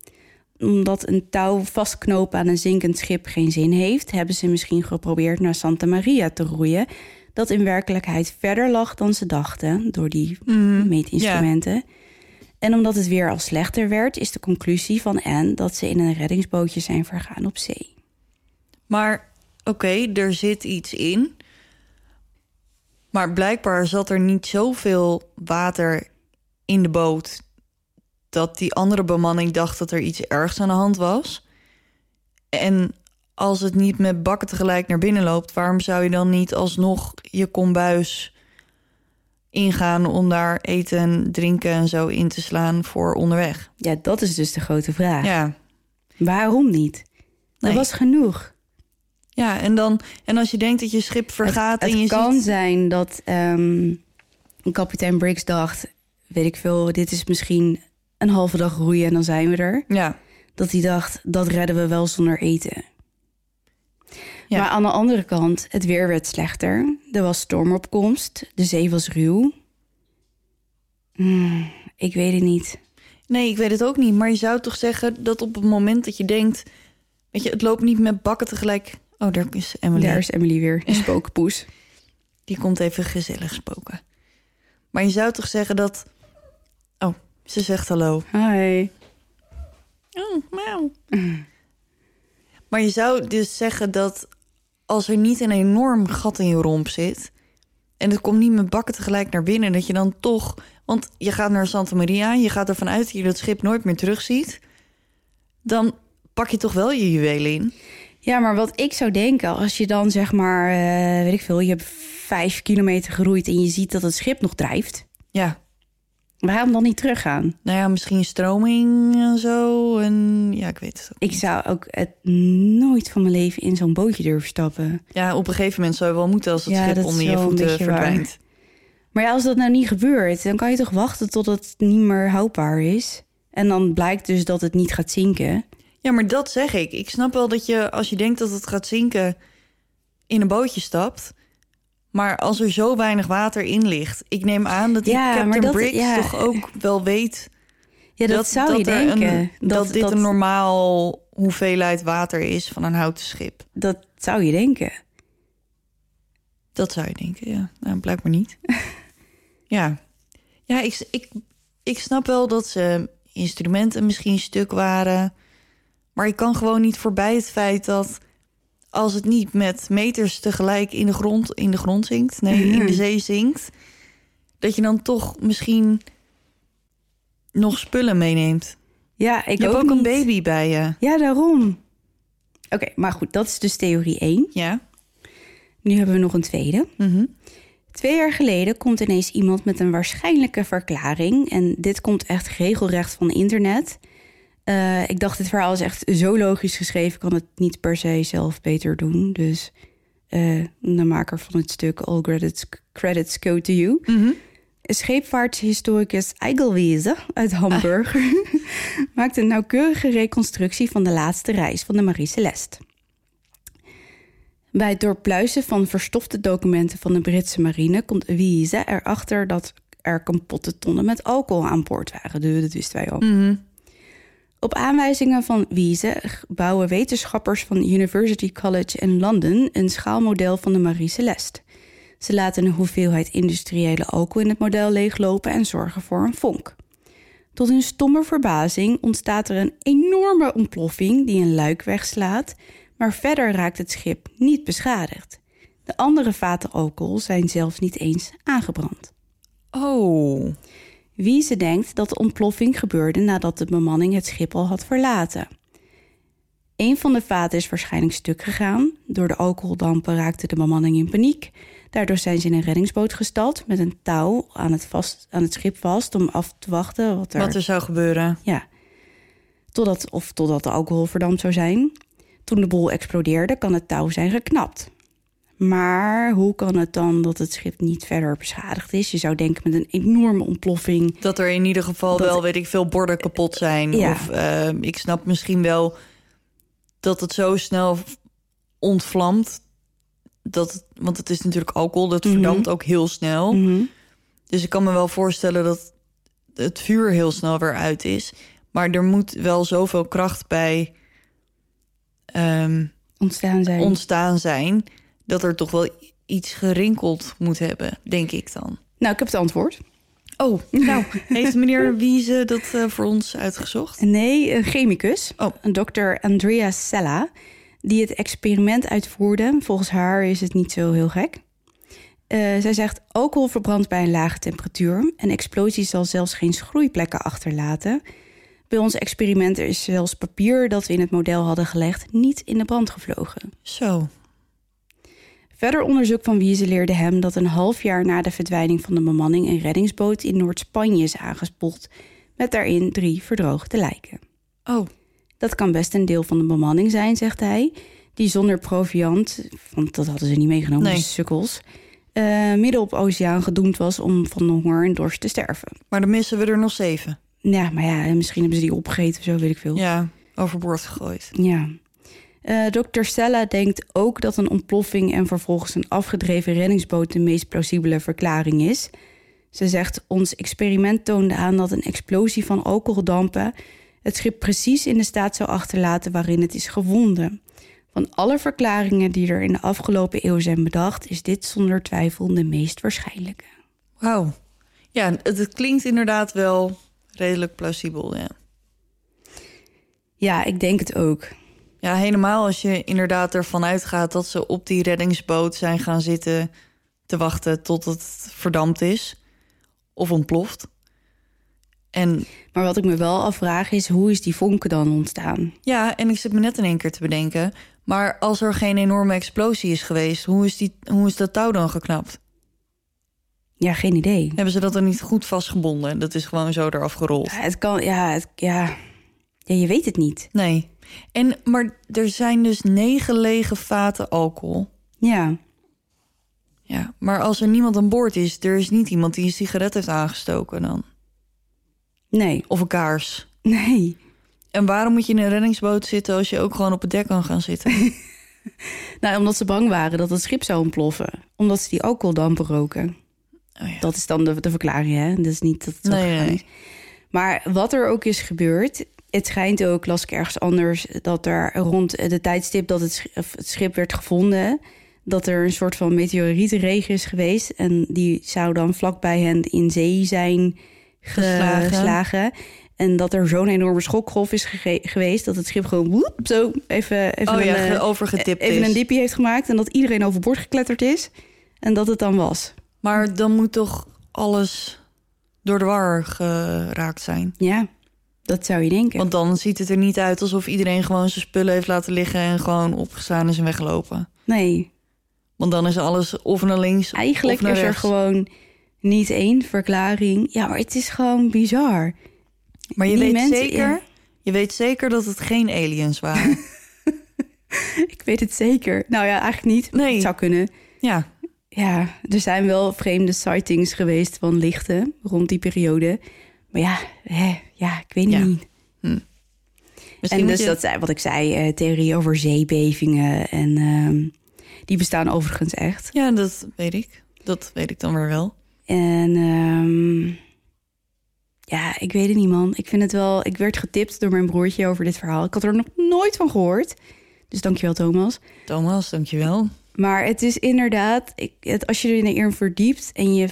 Omdat een touw vastknopen aan een zinkend schip geen zin heeft, hebben ze misschien geprobeerd naar Santa Maria te roeien, dat in werkelijkheid verder lag dan ze dachten door die meetinstrumenten. En omdat het weer al slechter werd, is de conclusie van Anne dat ze in een reddingsbootje zijn vergaan op zee. Maar oké, er zit iets in. Maar blijkbaar zat er niet zoveel water in de boot dat die andere bemanning dacht dat er iets ergs aan de hand was. En als het niet met bakken tegelijk naar binnen loopt, waarom zou je dan niet alsnog je kombuis ingaan om daar eten en drinken en zo in te slaan voor onderweg? Ja, dat is dus de grote vraag. Ja, Waarom niet? Er Nee. was genoeg. Ja en, dan, en als je denkt dat je schip vergaat het en je kan ziet... zijn dat ehm, kapitein Briggs dacht... weet ik veel, dit is misschien een halve dag roeien en dan zijn we er. Ja, Dat hij dacht, dat redden we wel zonder eten. Ja. Maar aan de andere kant, het weer werd slechter. Er was stormopkomst, de zee was ruw. Hmm, ik weet het niet. Nee, ik weet het ook niet. Maar je zou toch zeggen dat op het moment dat je denkt... Weet je, het loopt niet met bakken tegelijk... Oh, daar is Emily. Daar is Emily weer, de spookpoes. Die komt even gezellig spoken. Maar je zou toch zeggen dat... Oh, ze zegt hallo. Hi. Oh, miauw. Maar je zou dus zeggen dat als er niet een enorm gat in je romp zit... en het komt niet met bakken tegelijk naar binnen... dat je dan toch... Want je gaat naar Santa Maria, je gaat ervan uit dat je dat schip nooit meer terugziet... dan pak je toch wel je juwelen in. Ja, maar wat ik zou denken, als je dan zeg maar, eh, weet ik veel, je hebt vijf kilometer geroeid en je ziet dat het schip nog drijft, Ja, waarom dan niet teruggaan? nou ja, misschien stroming en zo. En ja, ik weet het ook. Ik zou ook het nooit van mijn leven in zo'n bootje durven stappen. Ja, op een gegeven moment zou je wel moeten als het Ja, schip onder je voeten waar. verdwijnt. Maar ja, als dat nou niet gebeurt, dan kan je toch wachten tot het niet meer houdbaar is. En dan blijkt dus dat het niet gaat zinken. Ja, maar dat zeg ik. Ik snap wel dat je, als je denkt dat het gaat zinken, in een bootje stapt. Maar als er zo weinig water in ligt, ik neem aan dat die Ja, Captain dat- Briggs ja. toch ook wel weet Ja, dat, zou je een- denken. dat, dit een normaal hoeveelheid water is van een houten schip. Dat zou je denken. Dat zou je denken, ja. Nou, blijkbaar niet. ja. Ja, ik, ik, ik snap wel dat ze instrumenten misschien stuk waren. Maar je kan gewoon niet voorbij het feit dat... als het niet met meters tegelijk in de grond, in de grond zinkt... nee, in de zee zinkt... dat je dan toch misschien nog spullen meeneemt. Ja, ik je hebt ook een baby bij je. Ja, daarom. Oké, maar goed, dat is dus theorie 1. Ja. Nu hebben we nog een tweede. Mhm. Twee jaar geleden komt ineens iemand met een waarschijnlijke verklaring. En dit komt echt regelrecht van internet. Eh, ik dacht, dit verhaal is echt zo logisch geschreven. Ik kan het niet per se zelf beter doen. Dus eh, de maker van het stuk, all credits, credits go to you. Scheepvaarthistoricus Eigelwiese uit Hamburg maakt een nauwkeurige reconstructie van de laatste reis van de Marie Celeste. Bij het doorpluizen van verstofte documenten van de Britse marine komt Wiese erachter dat er kapotte tonnen met alcohol aan boord waren. Dus Dat wisten wij al. Op aanwijzingen van Wiese bouwen wetenschappers van University College in Londen een schaalmodel van de Marie Celeste. Ze laten een hoeveelheid industriële alcohol in het model leeglopen en zorgen voor een vonk. Tot hun stomme verbazing ontstaat er een enorme ontploffing die een luik wegslaat, maar verder raakt het schip niet beschadigd. De andere vaten alcohol zijn zelfs niet eens aangebrand. Oh. Wiese denkt dat de ontploffing gebeurde nadat de bemanning het schip al had verlaten. Een van de vaten is waarschijnlijk stuk gegaan. Door de alcoholdampen raakte de bemanning in paniek. Daardoor zijn ze in een reddingsboot gestald met een touw aan het, vast, aan het schip vast om af te wachten wat er, Wat er zou gebeuren. Ja, totdat, of totdat de alcohol verdampt zou zijn. Toen de bol explodeerde, kan het touw zijn geknapt. Maar hoe kan het dan dat het schip niet verder beschadigd is? Je zou denken met een enorme ontploffing. Dat er in ieder geval Dat- wel, weet ik veel, borden kapot zijn. Ja. Of eh, ik snap misschien wel dat het zo snel ontvlamt. Dat, het- want het is natuurlijk alcohol, dat Mhm. verdampt ook heel snel. Mhm. Dus ik kan me wel voorstellen dat het vuur heel snel weer uit is. Maar er moet wel zoveel kracht bij ehm, Ontstaan zijn. ontstaan zijn... dat er toch wel iets gerinkeld moet hebben, denk ik dan. nou, ik heb het antwoord. Oh, nou, heeft meneer Wiese dat eh, voor ons uitgezocht? Nee, een chemicus, Oh. een dokter Andrea Sella, die het experiment uitvoerde. Volgens haar is het niet zo heel gek. Eh, zij zegt, alcohol verbrandt bij een lage temperatuur. Een explosie zal zelfs geen schroeiplekken achterlaten. Bij ons experiment is zelfs papier dat we in het model hadden gelegd... niet in de brand gevlogen. Zo, Verder onderzoek van Wiese leerde hem dat een half jaar na de verdwijning van de bemanning... een reddingsboot in Noord-Spanje is aangespoeld... met daarin drie verdroogde lijken. oh, Dat kan best een deel van de bemanning zijn, zegt hij. Die zonder proviant, want dat hadden ze niet meegenomen, Nee. sukkels... eh, midden op oceaan gedoemd was om van de honger en dorst te sterven. maar dan missen we er nog zeven. Ja, maar ja, misschien hebben ze die opgegeten of zo, weet ik veel. Ja, overboord gegooid. Ja. Eh Dr. Stella denkt ook dat een ontploffing en vervolgens een afgedreven reddingsboot de meest plausibele verklaring is. Ze zegt: Ons experiment toonde aan dat een explosie van alcoholdampen het schip precies in de staat zou achterlaten waarin het is gevonden. Van alle verklaringen die er in de afgelopen eeuw zijn bedacht, is dit zonder twijfel de meest waarschijnlijke. Wauw. Ja, het, het klinkt inderdaad wel redelijk plausibel, ja. Ja, ik denk het ook. Ja, helemaal als je inderdaad ervan uitgaat dat ze op die reddingsboot zijn gaan zitten te wachten tot het verdampt is of ontploft. En Maar wat ik me wel afvraag is: hoe is die vonken dan ontstaan? ja, en ik zit me net in één keer te bedenken, maar als er geen enorme explosie is geweest, hoe is, die, hoe is dat touw dan geknapt? Ja, geen idee. Hebben ze dat dan niet goed vastgebonden? Dat is gewoon zo eraf gerold. Ja, het kan, ja, het, ja. ja, je weet het niet. Nee. En, maar er zijn dus negen lege vaten alcohol. Ja, Ja, maar als er niemand aan boord is, er is niet iemand die een sigaret heeft aangestoken dan. nee, Of een kaars. nee. En waarom moet je in een reddingsboot zitten als je ook gewoon op het dek kan gaan zitten? Nou, omdat ze bang waren dat het schip zou ontploffen. Omdat ze die alcoholdampen roken. Oh ja. Dat is dan de, de verklaring, hè? Dat is niet dat het zo Nee, nee. Maar wat er ook is gebeurd... Het schijnt ook, las ik ergens anders... dat er rond de tijdstip dat het schip werd gevonden... dat er een soort van meteorietenregen is geweest. En die zou dan vlakbij hen in zee zijn Geslagen. geslagen. En dat er zo'n enorme schokgolf is geweest... dat het schip gewoon woep, zo even, even, Oh ja, een, eh, overgetipt even is. een diepje heeft gemaakt... en dat iedereen overboord gekletterd is. En dat het dan was. Maar dan moet toch alles door de war geraakt zijn? Ja, dat zou je denken. Want dan ziet het er niet uit alsof iedereen gewoon zijn spullen heeft laten liggen... en gewoon opgestaan is en weggelopen. Nee, Want dan is alles of naar links eigenlijk of naar is er gewoon niet één verklaring. Ja, maar het is gewoon bizar. Maar je die weet, mensen- zeker, ja. je weet zeker dat het geen aliens waren. Ik weet het zeker. Nou ja, eigenlijk niet. Nee. Het zou kunnen. ja, Ja, er zijn wel vreemde sightings geweest van lichten rond die periode. Maar ja, hè, ja ik weet Ja. niet. misschien en dus je... dat wat ik zei, eh theorie over zeebevingen. En ehm, die bestaan overigens echt. Ja, dat weet ik. Dat weet ik dan weer wel. En ehm, ja, ik weet het niet, man. Ik vind het wel. Ik werd getipt door mijn broertje over dit verhaal. Ik had er nog nooit van gehoord. Dus dankjewel, Thomas. Thomas, dankjewel. Maar het is inderdaad, ik, het, als je er in verdiept en je.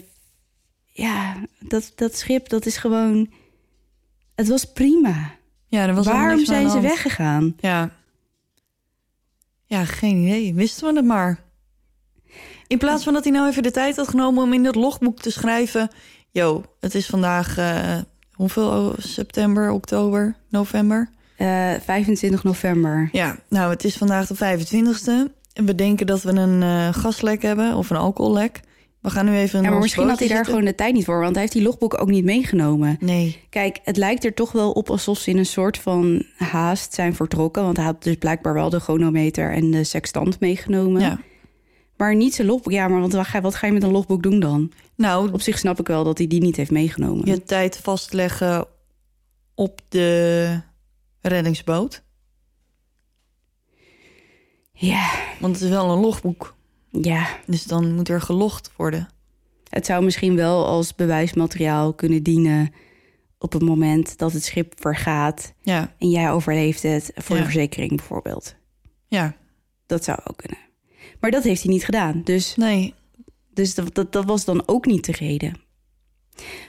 Ja, dat, dat schip, dat is gewoon. Het was prima. Ja, er was Waarom zijn ze weggegaan? Ja. Ja, geen idee. Wisten we het maar. In plaats van dat hij nou even de tijd had genomen om in dat logboek te schrijven... Yo, het is vandaag eh, hoeveel september, oktober, november? Eh, 25 november. Ja, nou, het is vandaag de 25e. En we denken dat we een eh, gaslek hebben of een alcohollek. We gaan nu even... Ja, maar misschien had hij daar zitten. gewoon de tijd niet voor, want hij heeft die logboek ook niet meegenomen. Nee. Kijk, het lijkt er toch wel op alsof ze in een soort van haast zijn vertrokken. Want hij had dus blijkbaar wel de chronometer en de sextant meegenomen. Ja. Maar niet zijn logboek. Ja, maar wat ga, je- wat ga je met een logboek doen dan? Nou, Op zich snap ik wel dat hij die niet heeft meegenomen. je tijd vastleggen op de reddingsboot. Ja, Want het is wel een logboek. Ja. Dus dan moet er gelogd worden. Het zou misschien wel als bewijsmateriaal kunnen dienen op het moment dat het schip vergaat Ja, en jij overleeft het voor Ja. de verzekering bijvoorbeeld. ja. Dat zou ook kunnen. Maar dat heeft hij niet gedaan. Dus, Nee. dus dat, dat, dat was dan ook niet de reden.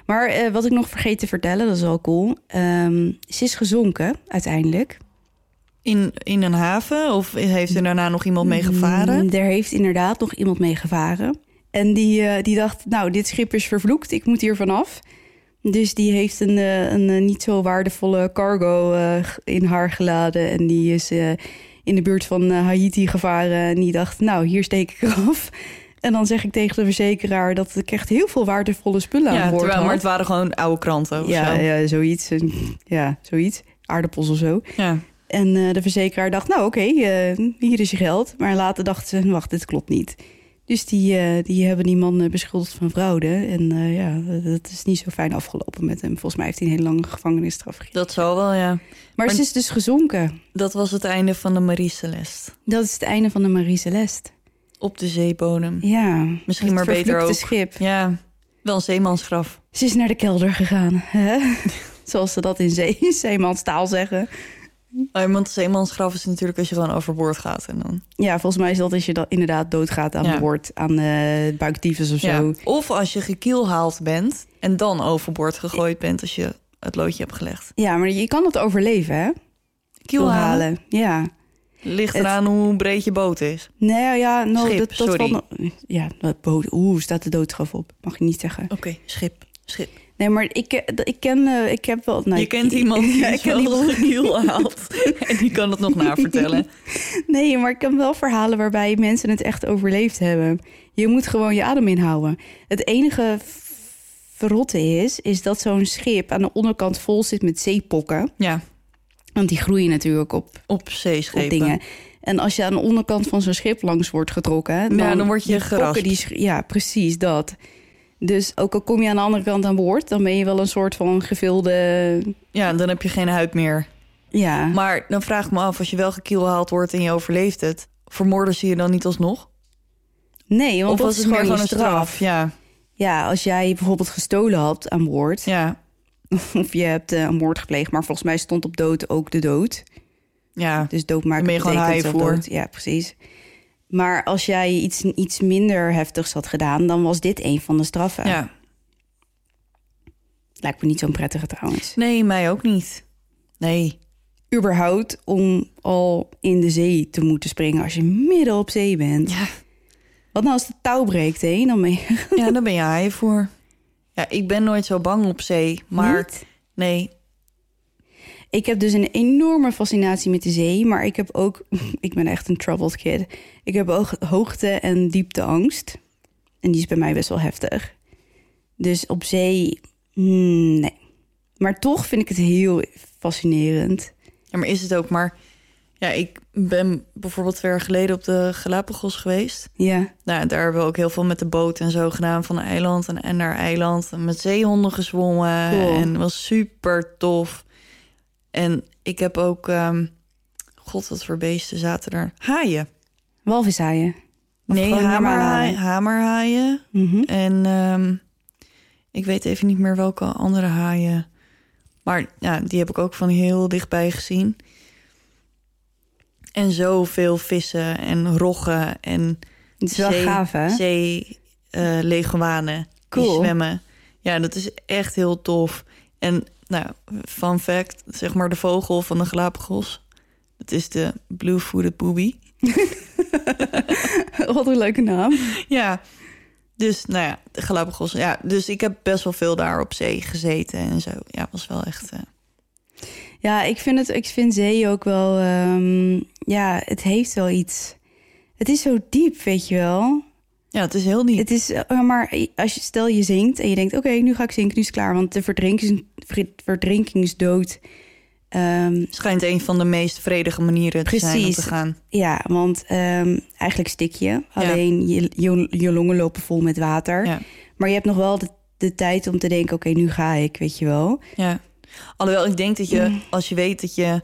Maar eh, wat ik nog vergeet te vertellen, dat is wel cool. Ehm, ze is gezonken uiteindelijk. In, in een haven? Of heeft er daarna nog iemand mee gevaren? Mm, Er heeft inderdaad nog iemand mee gevaren. En die, eh, die dacht, nou, dit schip is vervloekt, ik moet hier vanaf. Dus die heeft een, eh, een, eh, niet zo waardevolle cargo in haar geladen. En die is in de buurt van Haiti gevaren. En die dacht, nou, hier steek ik eraf. En dan zeg ik tegen de verzekeraar dat ik echt heel veel waardevolle spullen Ja, aan boord terwijl, had. maar het waren gewoon oude kranten of ja, zo. ja, zoiets. Ja, zoiets. Aardappels of zo. Ja. En eh, de verzekeraar dacht, nou oké, eh, hier is je geld. Maar later dachten ze, wacht, dit klopt niet. Dus die, eh, die hebben die man beschuldigd van fraude. En ja, dat is niet zo fijn afgelopen met hem. Volgens mij heeft hij een hele lange gevangenisstraf gekregen. Dat zal wel, ja. Maar, Maar- ze is dus gezonken. Dat was het einde van de Marie Celeste. Dat is het einde van de Marie Celeste. Op de zeebodem. Ja. Misschien maar beter ook. schip. Ja, wel een zeemansgraf. Ze is naar de kelder gegaan. Hè? Zoals ze dat in zee, zeemanstaal zeggen. Oh, want zeemansgraf is natuurlijk als je gewoon overboord gaat. En dan... Ja, volgens mij is dat als je dan inderdaad doodgaat aan Ja. boord. Aan uh, buiktyfus of zo. Ja. Of als je gekielhaald bent en dan overboord gegooid bent als je het loodje hebt gelegd. Ja, maar je kan het overleven, hè? Kielhalen Ja. ligt Het- eraan hoe breed je boot is. Nee, ja, no, Schip, dat, dat sorry. ja, dat boot. Oeh, staat de doodstraf op. Mag je niet zeggen. Oké, schip, schip. Nee, maar ik, eh, ik ken, eh, ik heb wel. Nou, je ik- kent iemand die ja, ik ken gekielhaald. en die kan het nog navertellen. Nee, maar ik ken wel verhalen waarbij mensen het echt overleefd hebben. Je moet gewoon je adem inhouden. Het enige verrotte is, is dat zo'n schip aan de onderkant vol zit met zeepokken. Ja, Want die groeien natuurlijk op, op zeeschepen. op dingen. En als je aan de onderkant van zo'n schip langs wordt getrokken, dan, Ja, dan word je pokken Die, ja, precies dat. Dus ook al kom je aan de andere kant aan boord, dan ben je wel een soort van gevulde. Ja, dan heb je geen huid meer. Ja, Maar dan vraag ik me af, als je wel gekielhaald wordt en je overleeft het... vermoorden ze je dan niet alsnog? nee, want of dat was het meer gewoon een straf? Ja, Ja, als jij bijvoorbeeld gestolen had aan boord, ja, of je hebt eh, een moord gepleegd, maar volgens mij stond op dood ook de dood. ja. Dus je gewoon betekent voor. dood. Ja, precies. Maar als jij iets, iets minder heftigs had gedaan, dan was dit een van de straffen. ja. Lijkt me niet zo'n prettige trouwens. Nee, mij ook niet. Nee. überhaupt om al in de zee te moeten springen als je midden op zee bent. Ja, Wat nou als de touw breekt, hé? Dan ben je ja daar ben je voor. Ja, ik ben nooit zo bang op zee. Maar Niet? nee, Ik heb dus een enorme fascinatie met de zee, maar ik heb ook, ik ben echt een troubled kid. Ik heb ook hoogte- en diepteangst. En die is bij mij best wel heftig. Dus op zee, hmm, nee. Maar toch vind ik het heel fascinerend. Ja, maar is het ook maar... Ja, ik ben bijvoorbeeld twee jaar geleden op de Galapagos geweest. Ja, Nou, daar hebben we ook heel veel met de boot en zo gedaan. Van eiland en, en naar eiland. En met zeehonden gezwommen. Cool. En het was super tof. En ik heb ook... ehm, God, wat voor beesten zaten er? Haaien. walvishaaien. Of Nee, hamerhaaien. haaien? hamerhaaien. Mhm. En ehm, ik weet even niet meer welke andere haaien. Maar ja, die heb ik ook van heel dichtbij gezien. En zoveel vissen en roggen en Het is wel gaaf, hè? zee eh, leguanen die Cool. zwemmen. Ja, dat is echt heel tof. En nou, fun fact, zeg maar de vogel van de Galapagos. Dat is de blue-footed booby. Wat een leuke naam. Ja, dus nou ja, de Galapagos. Ja, dus ik heb best wel veel daar op zee gezeten en zo. Ja, was wel echt. eh, Ja, ik vind, het, ik vind zee ook wel... ehm, ja, het heeft wel iets. Het is zo diep, weet je wel. Ja, het is heel diep. Het is, eh, maar als je, stel je zinkt en je denkt... oké, nu ga ik zinken, nu is het klaar. Want de verdrinkings, verd- verdrinkingsdood... ehm, schijnt een van de meest vredige manieren te zijn om te gaan. ja, want ehm, eigenlijk stik je. Alleen je, je, je longen lopen vol met water. Ja. Maar je hebt nog wel de, de tijd om te denken... oké, nu ga ik, weet je wel. Ja. Alhoewel, ik denk dat je, Mm. als je weet dat je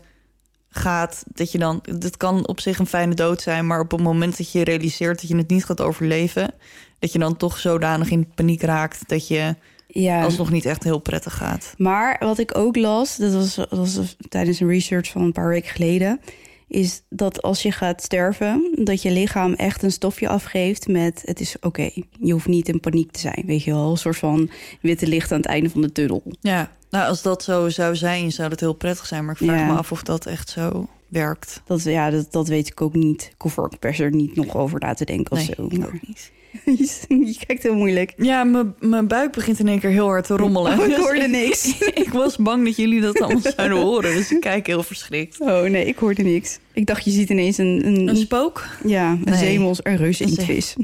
gaat, dat je dan, dat kan op zich een fijne dood zijn, maar op het moment dat je realiseert dat je het niet gaat overleven, dat je dan toch zodanig in paniek raakt dat je Ja. alsnog niet echt heel prettig gaat. Maar wat ik ook las, dat was, dat was tijdens een research van een paar weken geleden, is dat als je gaat sterven, dat je lichaam echt een stofje afgeeft met het is oké. Je hoeft niet in paniek te zijn, weet je wel, een soort van witte licht aan het einde van de tunnel. Ja, nou als dat zo zou zijn, zou dat heel prettig zijn, maar ik vraag Ja. me af of dat echt zo werkt. Dat, ja, dat, dat weet ik ook niet. Ik hoef er niet nog over na te denken of zo. ik maar- ook niet. je kijkt heel moeilijk. Ja, mijn- mijn buik begint in één keer heel hard te rommelen. Oh, ik Dus hoorde niks. ik was bang dat jullie dat allemaal zouden horen, dus ik kijk heel verschrikt. Oh nee, ik hoorde niks. Ik dacht, je ziet ineens een, een, Een spook? ja, een Nee. zeemels, een zee- inktvis.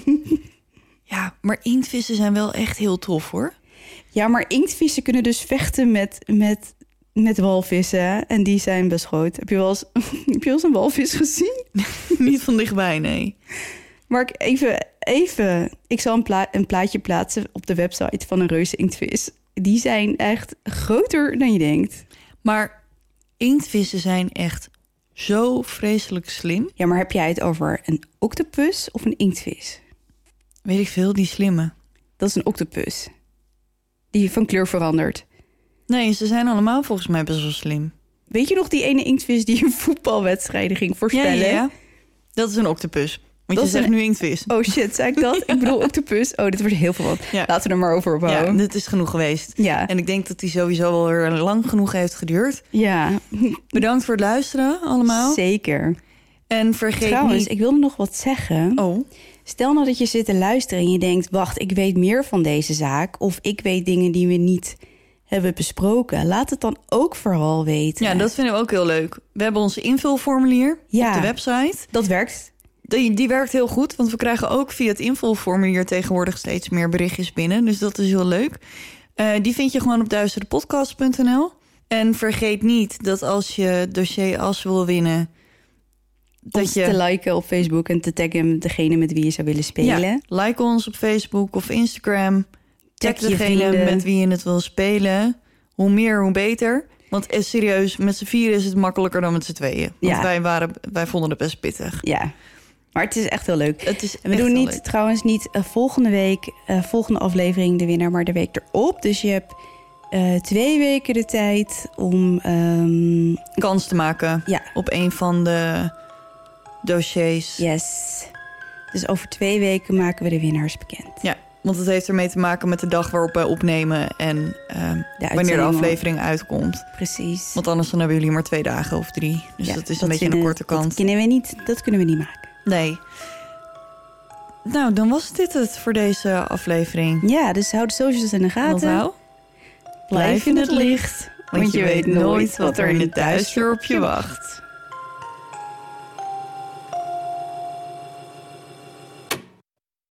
Ja, maar inktvissen zijn wel echt heel tof hoor. Ja, maar inktvissen kunnen dus vechten met, met, met walvissen. En die zijn best groot. Heb je wel eens, heb je wel eens een walvis gezien? Niet van dichtbij, nee. Maar even, even. Ik zal een, pla- een plaatje plaatsen op de website van een reuze inktvis. Die zijn echt groter dan je denkt. Maar inktvissen zijn echt zo vreselijk slim. Ja, maar heb jij het over een octopus of een inktvis? Weet ik veel, die slimme. Dat is een octopus. Die van kleur verandert. Nee, ze zijn allemaal volgens mij best wel slim. Weet je nog die ene inktvis die een voetbalwedstrijden ging voorspellen? Dat is een octopus. Want Dat je zegt een- nu inktvis. Oh shit, zei ik dat? Ik bedoel octopus. Oh, dit wordt heel veel wat. Ja. Laten we er maar over Ja, ophouden. dit is genoeg geweest. Ja. En ik denk dat die sowieso wel weer lang genoeg heeft geduurd. Ja, Bedankt voor het luisteren allemaal. zeker. En vergeet Trouwens, niet... ik wilde nog wat zeggen. Oh, Stel nou dat je zit te luisteren en je denkt... wacht, ik weet meer van deze zaak... of ik weet dingen die we niet hebben besproken. Laat het dan ook vooral weten. ja, dat vinden we ook heel leuk. We hebben ons invulformulier Ja. op de website. dat werkt. Die, die werkt heel goed, want we krijgen ook via het invulformulier tegenwoordig steeds meer berichtjes binnen. Dus dat is heel leuk. Eh, die vind je gewoon op duisterdepodcast.nl. En vergeet niet dat als je dossier as wil winnen, dat Ons je te liken op Facebook en te taggen degene met wie je zou willen spelen. Ja, like ons op Facebook of Instagram. Tag Tag je degene vrienden. met wie je het wil spelen. Hoe meer, hoe beter. Want eh, serieus, met z'n vieren is het makkelijker dan met z'n tweeën. Want Ja. wij, waren, wij vonden het best pittig. Ja, maar het is echt heel leuk. Het is we doen niet, leuk. trouwens niet eh, volgende week, eh, volgende aflevering de winnaar, maar de week erop. Dus je hebt twee weken de tijd om... ehm, kans te maken ja, op een van de dossiers. yes. Dus over twee weken maken we de winnaars bekend. Ja, want het heeft ermee te maken met de dag waarop wij opnemen en ehm, wanneer de aflevering uitkomt. Precies. Want anders dan hebben jullie maar twee dagen of drie. Dus Ja, dat is een beetje een korte kans. Dat kunnen we niet, dat kunnen we niet maken. Nee. Nou, dan was dit het voor deze aflevering. Ja, dus houd de socials in de gaten. Onthoud, Blijf in het licht, want je weet nooit wat er in het duister op je wacht.